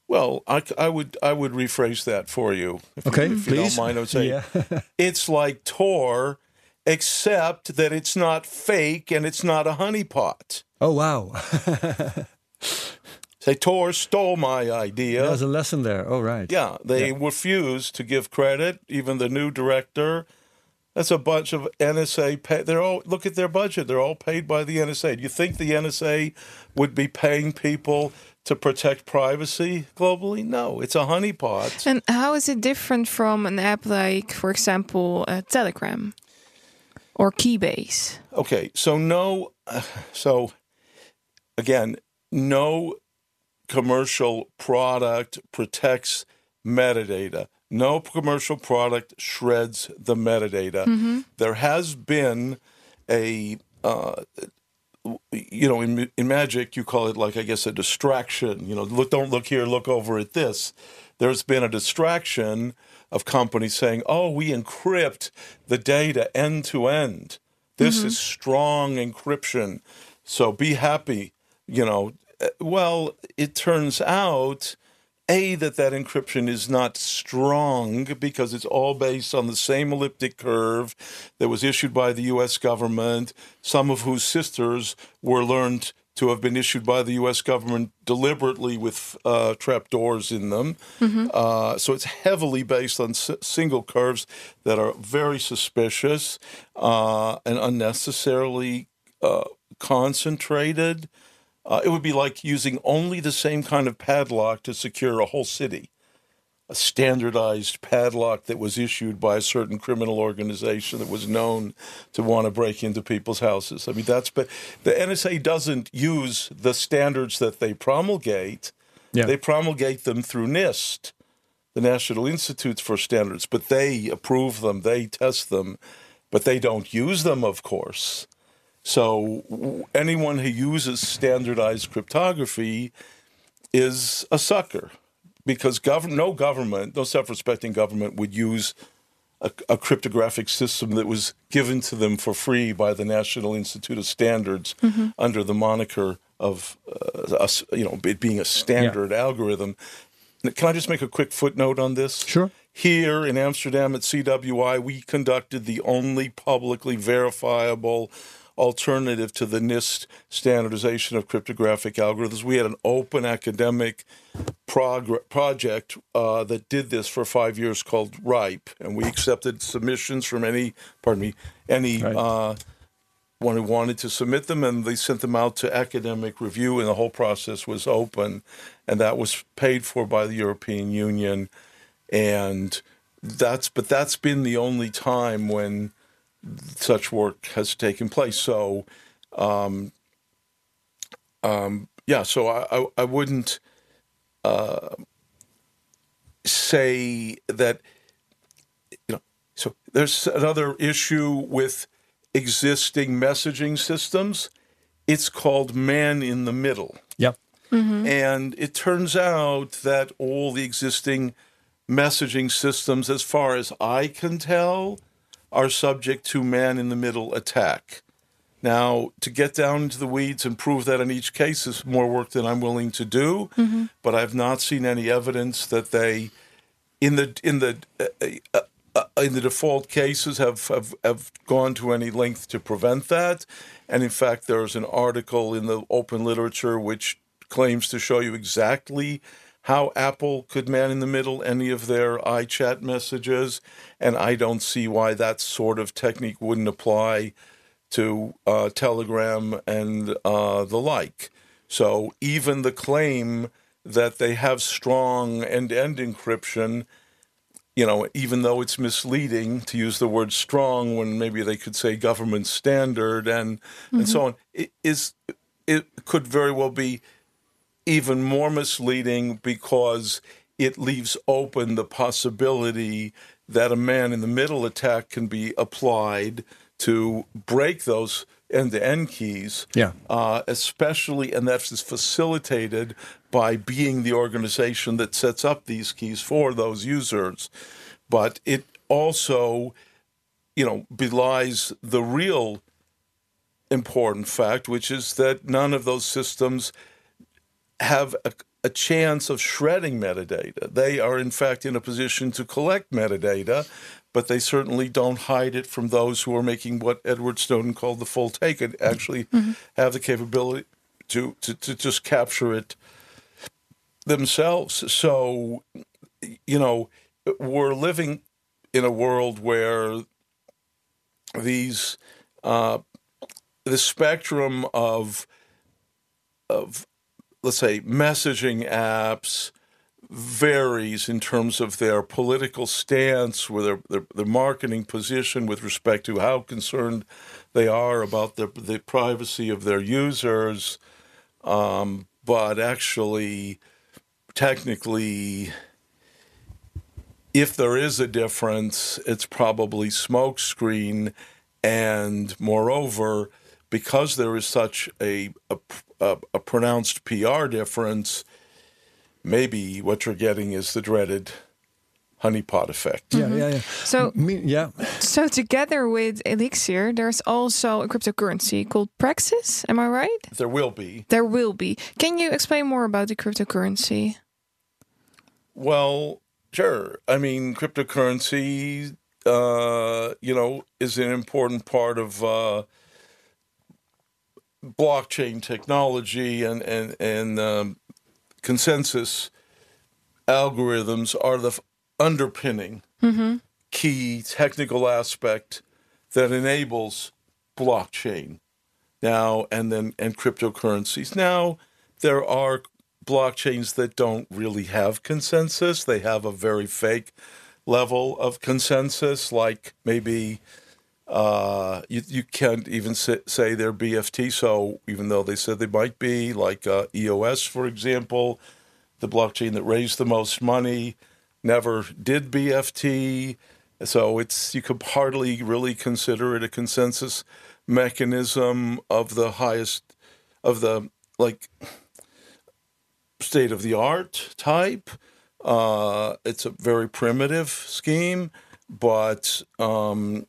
Well, I, I would I would rephrase that for you. If Okay, you, if you please. don't mind, I would say Yeah. it's like Tor, except that it's not fake and it's not a honeypot. Oh wow, Say Tor stole my idea. there's a lesson there. Oh right. Yeah, they refuse to give credit. Even the new director, that's a bunch of NSA. Pay, they're all look at their budget. They're all paid by the NSA. Do you think the NSA would be paying people to protect privacy globally? No, it's a honeypot. And how is it different from an app like, for example, uh, Telegram or Keybase? Okay, so no, so again, no commercial product protects metadata. No commercial product shreds the metadata. There has been a, uh, you know, in, in magic, you call it like, I guess, a distraction. You know, look, don't look here, look over at this. There's been a distraction of companies saying, oh, we encrypt the data end to end. This is strong encryption. So be happy. You know, Uh, well, it turns out. A, that that encryption is not strong because it's all based on the same elliptic curve that was issued by the U.S. government, some of whose sisters were learned to have been issued by the U.S. government deliberately with uh, trapdoors in them. Uh, so it's heavily based on s- single curves that are very suspicious uh, and unnecessarily uh, concentrated. Uh, it would be like using only the same kind of padlock to secure a whole city. A standardized padlock that was issued by a certain criminal organization that was known to want to break into people's houses. I mean, that's but the NSA doesn't use the standards that they promulgate. Yeah. They promulgate them through NIST, the National Institutes for Standards, but they approve them, they test them, but they don't use them, of course. So anyone who uses standardized cryptography is a sucker because gov- no government, no self-respecting government would use a, a cryptographic system that was given to them for free by the National Institute of Standards under the moniker of uh, us, you know, it being a standard algorithm. Can I just make a quick footnote on this? Sure. Here in Amsterdam at CWI, we conducted the only publicly verifiable alternative to the NIST standardization of cryptographic algorithms. We had an open academic prog- project uh, that did this for five years called RIPE, and we accepted submissions from any, pardon me, any Right. uh, one who wanted to submit them, and they sent them out to academic review, and the whole process was open, and that was paid for by the European Union, and that's but that's been the only time when such work has taken place. So, um, um, yeah, so I, I, I wouldn't uh, say that, you know, so there's another issue with existing messaging systems. It's called man in the middle. Yeah. And it turns out that all the existing messaging systems, as far as I can tell, are subject to man in the middle attack. Now, to get down into the weeds and prove that in each case is more work than I'm willing to do, but I've not seen any evidence that they, in the in the uh, uh, uh, in the default cases, have, have have gone to any length to prevent that. And in fact, there's an article in the open literature which claims to show you exactly how Apple could man in the middle any of their iChat messages, and I don't see why that sort of technique wouldn't apply to uh, Telegram and uh, the like. So even the claim that they have strong end-to-end encryption, you know, even though it's misleading to use the word strong when maybe they could say government standard and and so on, it is it could very well be even more misleading because it leaves open the possibility that a man in the middle attack can be applied to break those end to end keys. Yeah. Uh, especially, and that's facilitated by being the organization that sets up these keys for those users. But it also, you know, belies the real important fact, which is that none of those systems have a, a chance of shredding metadata. They are, in fact, in a position to collect metadata, but they certainly don't hide it from those who are making what Edward Snowden called the full take and actually mm-hmm. have the capability to, to, to just capture it themselves. So, you know, we're living in a world where these uh, the spectrum of of let's say messaging apps varies in terms of their political stance, with their, their, their marketing position with respect to how concerned they are about the, the privacy of their users. Um, but actually, technically, if there is a difference, it's probably smokescreen. And moreover, because there is such a, a, a, a pronounced PR difference, maybe what you're getting is the dreaded honeypot effect. Yeah, yeah, yeah. So, Me, yeah. So together with Elixxir, there's also a cryptocurrency called Praxxis. Am I right? There will be. There will be. Can you explain more about the cryptocurrency? Well, sure. I mean, cryptocurrency, uh, you know, is an important part of uh, blockchain technology and and and um, consensus algorithms are the underpinning mm-hmm. key technical aspect that enables blockchain now and then and cryptocurrencies now there are blockchains that don't really have consensus they have a very fake level of consensus like maybe uh, you, you can't even say, say they're BFT. So even though they said they might be, like uh, EOS, for example, the blockchain that raised the most money, never did BFT. So it's you could hardly really consider it a consensus mechanism of the highest of the like state of the art type. Uh, it's a very primitive scheme, but um,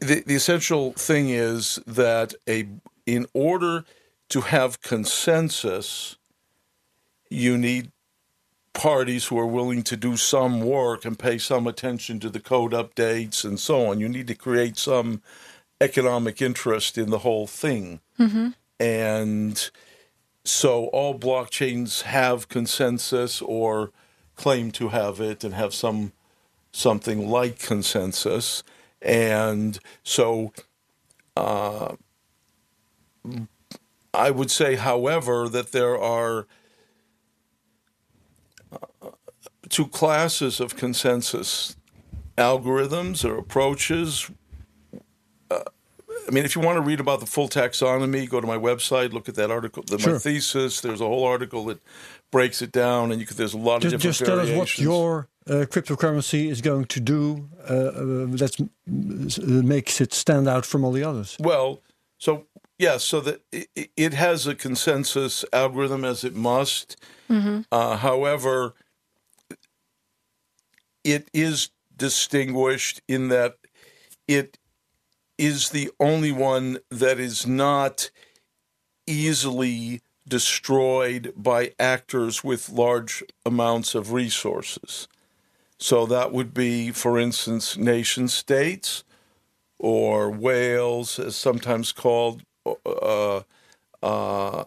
the, the essential thing is that a in order to have consensus, you need parties who are willing to do some work and pay some attention to the code updates and so on. You need to create some economic interest in the whole thing. Mm-hmm. And so all blockchains have consensus or claim to have it and have some something like consensus. And so uh, I would say, however, that there are uh, two classes of consensus algorithms or approaches. Uh, I mean, if you want to read about the full taxonomy, go to my website, look at that article, the, sure. my thesis. There's a whole article that breaks it down, and you could, there's a lot just, of different just variations. tell us what your uh, cryptocurrency is going to do uh, uh, that makes it stand out from all the others? Well, so yeah, so that it, it has a consensus algorithm as it must. Mm-hmm. Uh, however, it is distinguished in that it is the only one that is not easily destroyed by actors with large amounts of resources. So that would be, for instance, nation states or whales, as sometimes called, uh, uh,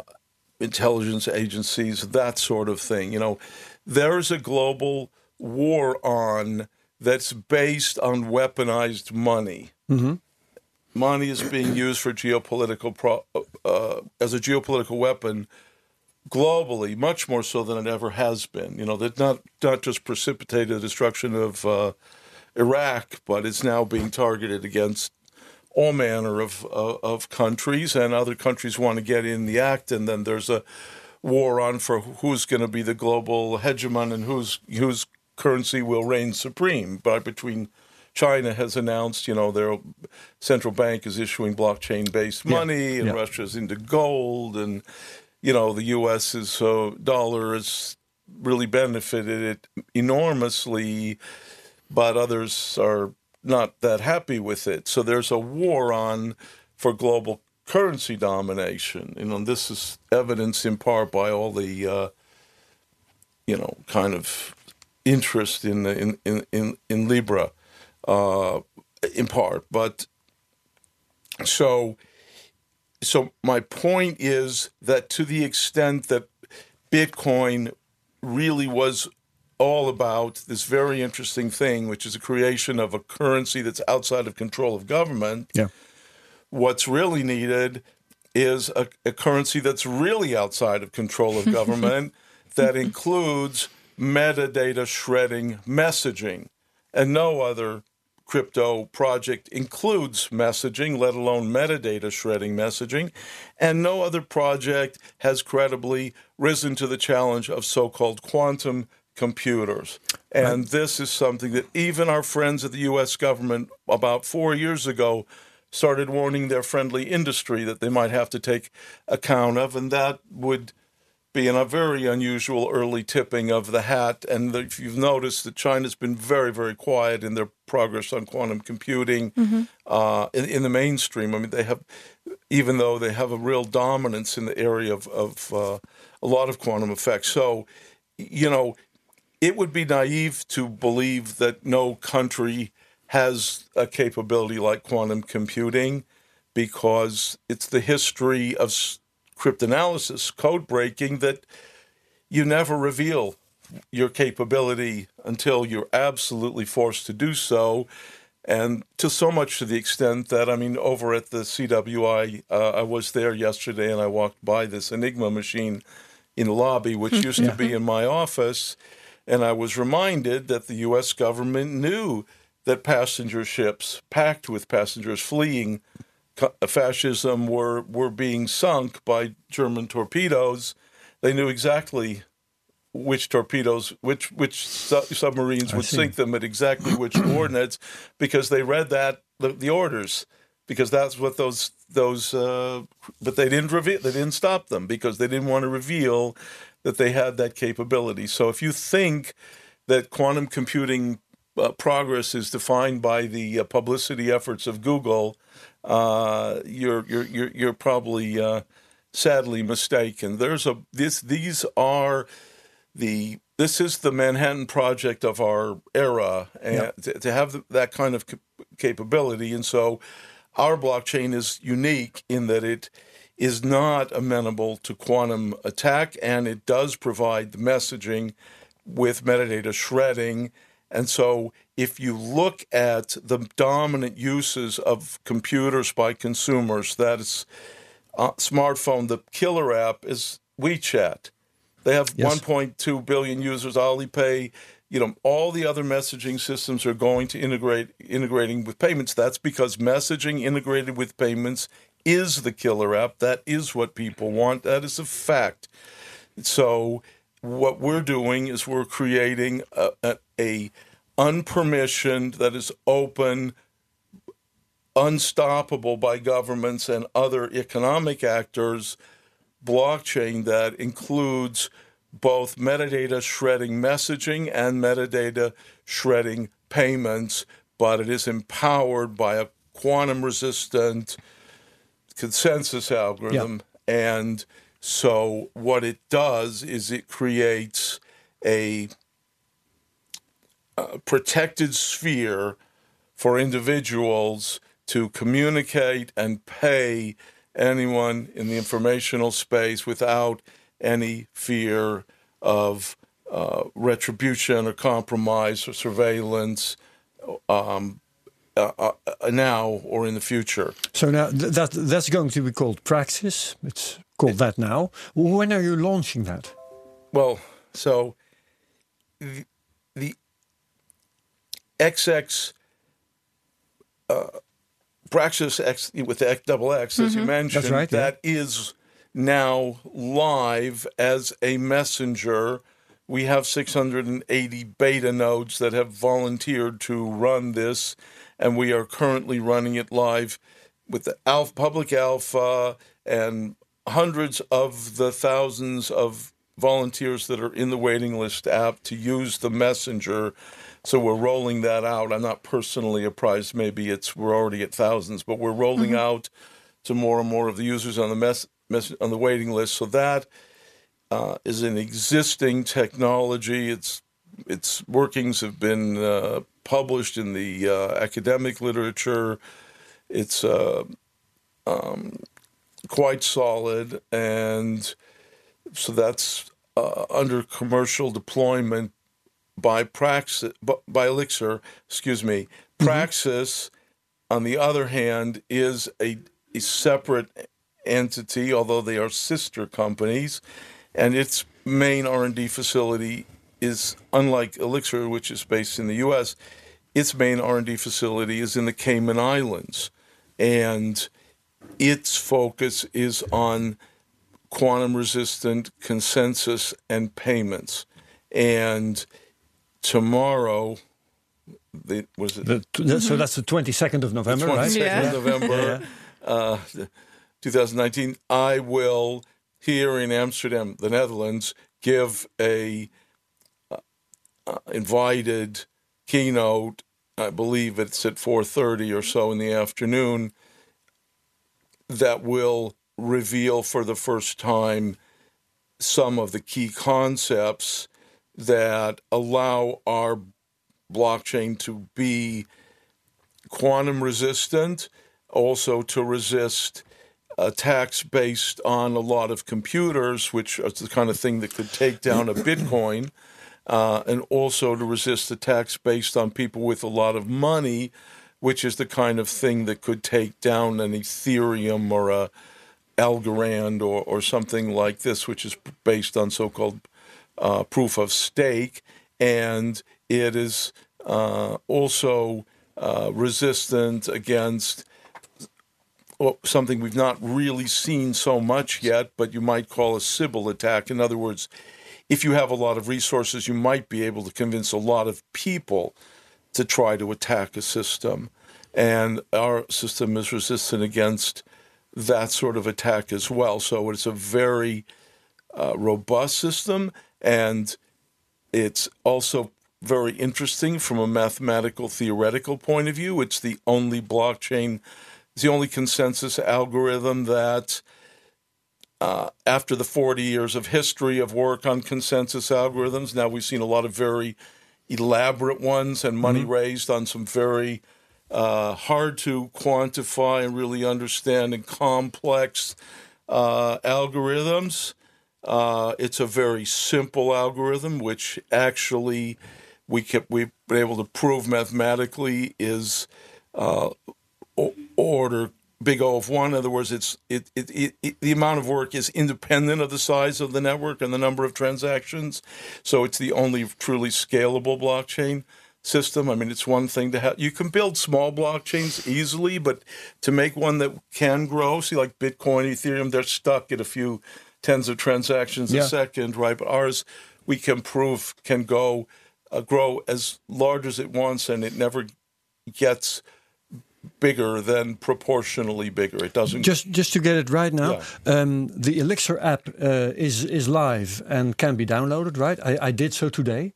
intelligence agencies, that sort of thing. You know, there is a global war on that's based on weaponized money. Mm-hmm. Money is being used for geopolitical pro- uh, as a geopolitical weapon globally, much more so than it ever has been. You know, that not not just precipitated the destruction of uh, Iraq, but it's now being targeted against all manner of uh, of countries, and other countries want to get in the act, and then there's a war on for who's going to be the global hegemon and whose whose currency will reign supreme, but between China has announced, you know, their central bank is issuing blockchain-based Yeah, money, and yeah. Russia's into gold, and you know, the U.S.'s uh, dollar has really benefited it enormously, but others are not that happy with it. So there's a war on for global currency domination. You know, and this is evidenced in part by all the, uh, you know, kind of interest in the, in, in in in Libra, uh, in part. But so so my point is that to the extent that Bitcoin really was all about this very interesting thing, which is a creation of a currency that's outside of control of government. Yeah. What's really needed is a, a currency that's really outside of control of government that includes metadata shredding messaging. And no other crypto project includes messaging, let alone metadata shredding messaging. And no other project has credibly risen to the challenge of so called quantum computers. And this is something that even our friends at the US government about four years ago started warning their friendly industry that they might have to take account of. And that would be in a very unusual early tipping of the hat. And if you've noticed that China's been very, very quiet in their progress on quantum computing uh, in, in the mainstream. I mean, they have, even though they have a real dominance in the area of, of uh, a lot of quantum effects. So, you know, it would be naive to believe that no country has a capability like quantum computing because it's the history of cryptanalysis, code breaking, that you never reveal your capability until you're absolutely forced to do so. And to so much to the extent that, I mean, over at the CWI, uh, I was there yesterday and I walked by this Enigma machine in the lobby, which used to be in my office. And I was reminded that the U.S. government knew that passenger ships packed with passengers fleeing fascism were, were being sunk by German torpedoes. They knew exactly which torpedoes, which which su- submarines would see. sink them at exactly which coordinates, because they read that the, the orders, because that's what those those. Uh, but they didn't reveal. They didn't stop them because they didn't want to reveal that they had that capability. So if you think that quantum computing uh, progress is defined by the uh, publicity efforts of Google, uh, you're you're you're, you're probably uh, sadly mistaken. There's a this these are the this is the Manhattan Project of our era, and to, to have th- that kind of capability, and so our blockchain is unique in that it is not amenable to quantum attack, and it does provide the messaging with metadata shredding. And so, if you look at the dominant uses of computers by consumers, that is uh, smartphone, the killer app is WeChat. They have Yes. 1.2 billion users. Alipay, you know, all the other messaging systems are going to integrate integrating with payments. That's because messaging integrated with payments is the killer app. That is what people want. That is a fact. So what we're doing is we're creating a, a, a unpermissioned that is open unstoppable by governments and other economic actors blockchain that includes both metadata shredding messaging and metadata shredding payments, but it is empowered by a quantum resistant consensus algorithm. And so, what it does is it creates a, a protected sphere for individuals to communicate and pay anyone in the informational space without any fear of uh, retribution or compromise or surveillance um, uh, uh, now or in the future. So now th- that that's going to be called Praxxis. It's called that now. When are you launching that? Well, so the XX uh, Praxxis X with the X, double X, as you mentioned, right, yeah. that is now live as a messenger we have 680 beta nodes that have volunteered to run this, and we are currently running it live with the alpha, public alpha and hundreds of the thousands of volunteers that are in the waiting list app to use the messenger. So we're rolling that out. I'm not personally apprised. Maybe it's we're already at thousands, but we're rolling out to more and more of the users on the mess, mess on the waiting list. So that uh, is an existing technology. Its its workings have been uh, published in the uh, academic literature. It's uh, um, quite solid, and so that's uh, under commercial deployment by Praxxis, by Elixxir. Excuse me. Mm-hmm. Praxxis, on the other hand, is a, a separate entity, although they are sister companies, and its main R&D facility is unlike Elixxir, which is based in the U.S. Its main R&D facility is in the Cayman Islands, and its focus is on quantum resistant consensus and payments. And tomorrow, the, was it The, th- So that's the 22nd of November, right? 22nd Yeah. of November, uh, 2019, I will here in Amsterdam, the Netherlands, give a uh, uh, invited keynote. I believe it's at 4:30 or so in the afternoon. That will reveal for the first time some of the key concepts that allow our blockchain to be quantum resistant, also to resist attacks based on a lot of computers, which is the kind of thing that could take down a Bitcoin, uh, and also to resist attacks based on people with a lot of money, which is the kind of thing that could take down an Ethereum or a Algorand or, or something like this, which is based on so called uh, proof of stake. And it is uh, also uh, resistant against something we've not really seen so much yet, but you might call a Sybil attack. In other words, if you have a lot of resources, you might be able to convince a lot of people to try to attack a system. And our system is resistant against that sort of attack as well. So it's a very uh, robust system, and it's also very interesting from a mathematical theoretical point of view. It's the only blockchain, it's the only consensus algorithm that, uh, after the 40 years of history of work on consensus algorithms, now we've seen a lot of very elaborate ones and money raised on some very uh, hard to quantify and really understand and complex uh, algorithms. Uh, it's a very simple algorithm, which actually we kept, we've been able to prove mathematically is uh, order big O of one. In other words, it's it, it, it, the amount of work is independent of the size of the network and the number of transactions. So it's the only truly scalable blockchain system. I mean, it's one thing to have. You can build small blockchains easily, but to make one that can grow, see, like Bitcoin, Ethereum, they're stuck at a few tens of transactions Yeah. a second, right? But ours, we can prove can go uh, grow as large as it wants, and it never gets bigger than proportionally bigger. It doesn't. Just just to get it right now, um, the Elixxir app uh, is is live and can be downloaded. Right, I, I did so today.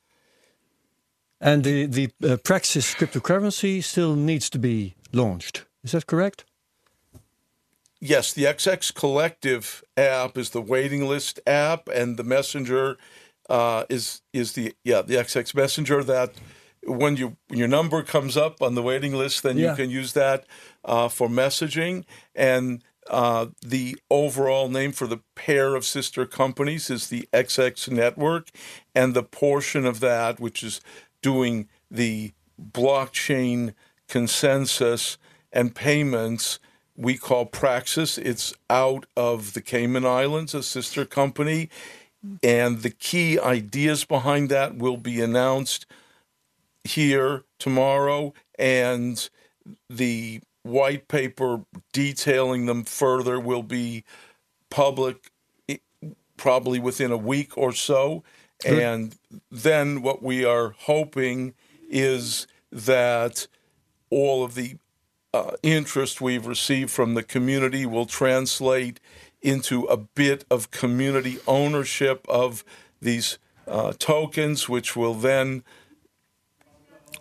And the the uh, Praxxis cryptocurrency still needs to be launched. Is that correct? Yes, the XX Collective app is the waiting list app, and the Messenger uh, is is the yeah the XX Messenger that when you when your number comes up on the waiting list, then Yeah. you can use that uh, for messaging. And uh, the overall name for the pair of sister companies is the XX Network, and the portion of that which is doing the blockchain consensus and payments we call Praxxis. It's out of the Cayman Islands, a sister company. And the key ideas behind that will be announced here tomorrow. And the white paper detailing them further will be public probably within a week or so. And then what we are hoping is that all of the uh, interest we've received from the community will translate into a bit of community ownership of these uh, tokens, which will then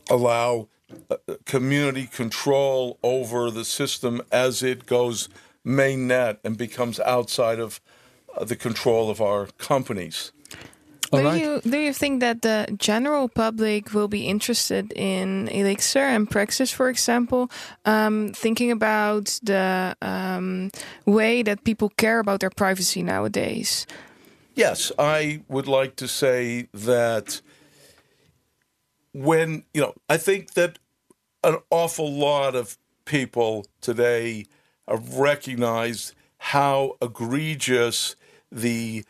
allow uh, community control over the system as it goes mainnet and becomes outside of uh, the control of our companies. Do you do you think that the general public will be interested in Elixxir and Praxxis, for example, um, thinking about the um, way that people care about their privacy nowadays? Yes, I would like to say that when you know, I think that an awful lot of people today have recognized how egregious the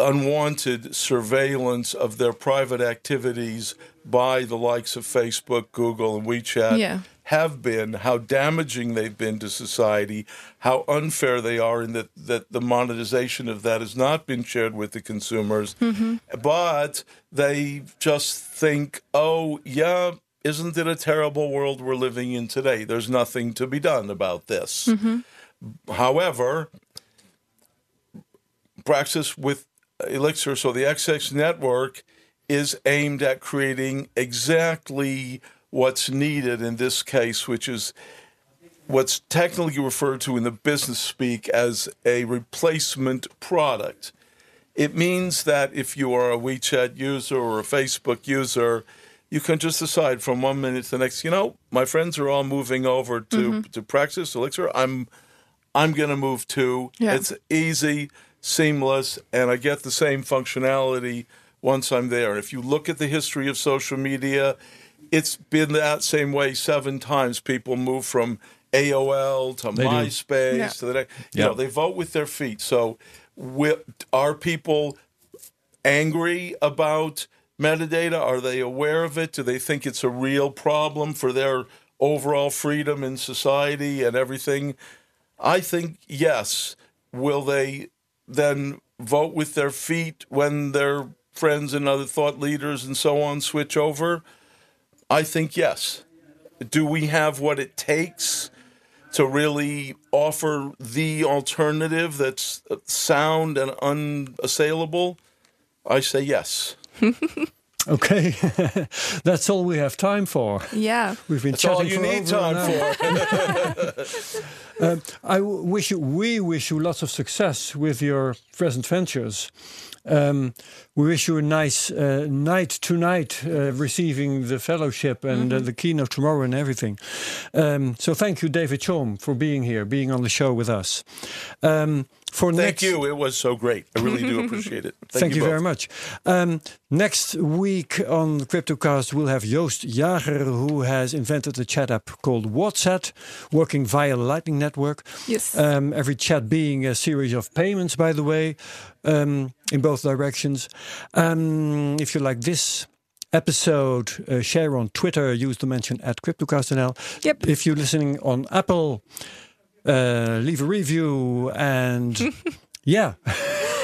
unwanted surveillance of their private activities by the likes of Facebook, Google, and WeChat Yeah. have been, how damaging they've been to society, how unfair they are in that, that the monetization of that has not been shared with the consumers. Mm-hmm. But they just think, oh, yeah, isn't it a terrible world we're living in today? There's nothing to be done about this. Mm-hmm. However, Praxxis with Elixxir, so the XX network is aimed at creating exactly what's needed in this case, which is what's technically referred to in the business speak as a replacement product. It means that if you are a WeChat user or a Facebook user, you can just decide from one minute to the next, you know, my friends are all moving over to, mm-hmm. to Praxxis, Elixxir. I'm I'm going to move too. Yeah. It's easy, seamless, and I get the same functionality once I'm there. And if you look at the history of social media, it's been that same way seven times. People move from AOL to They. MySpace Yeah. to the next. You Yeah. know, they vote with their feet. So, are people angry about metadata? Are they aware of it? Do they think it's a real problem for their overall freedom in society and everything? I think yes. Will they then vote with their feet when their friends and other thought leaders and so on switch over? I think yes. Do we have what it takes to really offer the alternative that's sound and unassailable? I say yes. Okay, that's all we have time for. Yeah. We've been That's all chatting you for need over time hour. for. Um, I w- wish you, we wish you lots of success with your present ventures. Um, we wish you a nice uh, night tonight, uh, receiving the fellowship and uh, the keynote tomorrow and everything. Um, so thank you, David Chaum, for being here, being on the show with us. Um, for Thank next, you. It was so great. I really do appreciate it. Thank, you, both. very much. Um, next week on CryptoCast, we'll have Joost Jager, who has invented a chat app called Whatsat, working via the Lightning Network. Yes. Um, every chat being a series of payments, by the way, um, in both directions. Um, if you like this episode, uh, share on Twitter, use the mention at CryptoCastNL. Yep. If you're listening on Apple, uh, leave a review and yeah.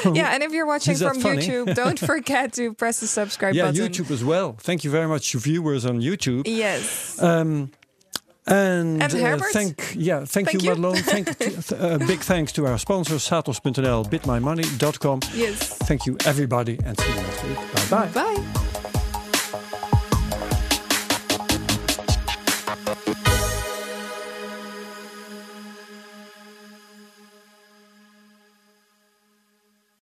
yeah, and if you're watching from funny? YouTube, don't forget to press the subscribe yeah, button. YouTube as well. Thank you very much, viewers on YouTube. Yes. Um, and And uh, thank yeah, thank, Thank you, you. Madelon. thank th- uh, big thanks to our sponsors, Satos.nl, bitmymoney.com. yes. Thank you, everybody, and see you next week. Bye bye. Bye.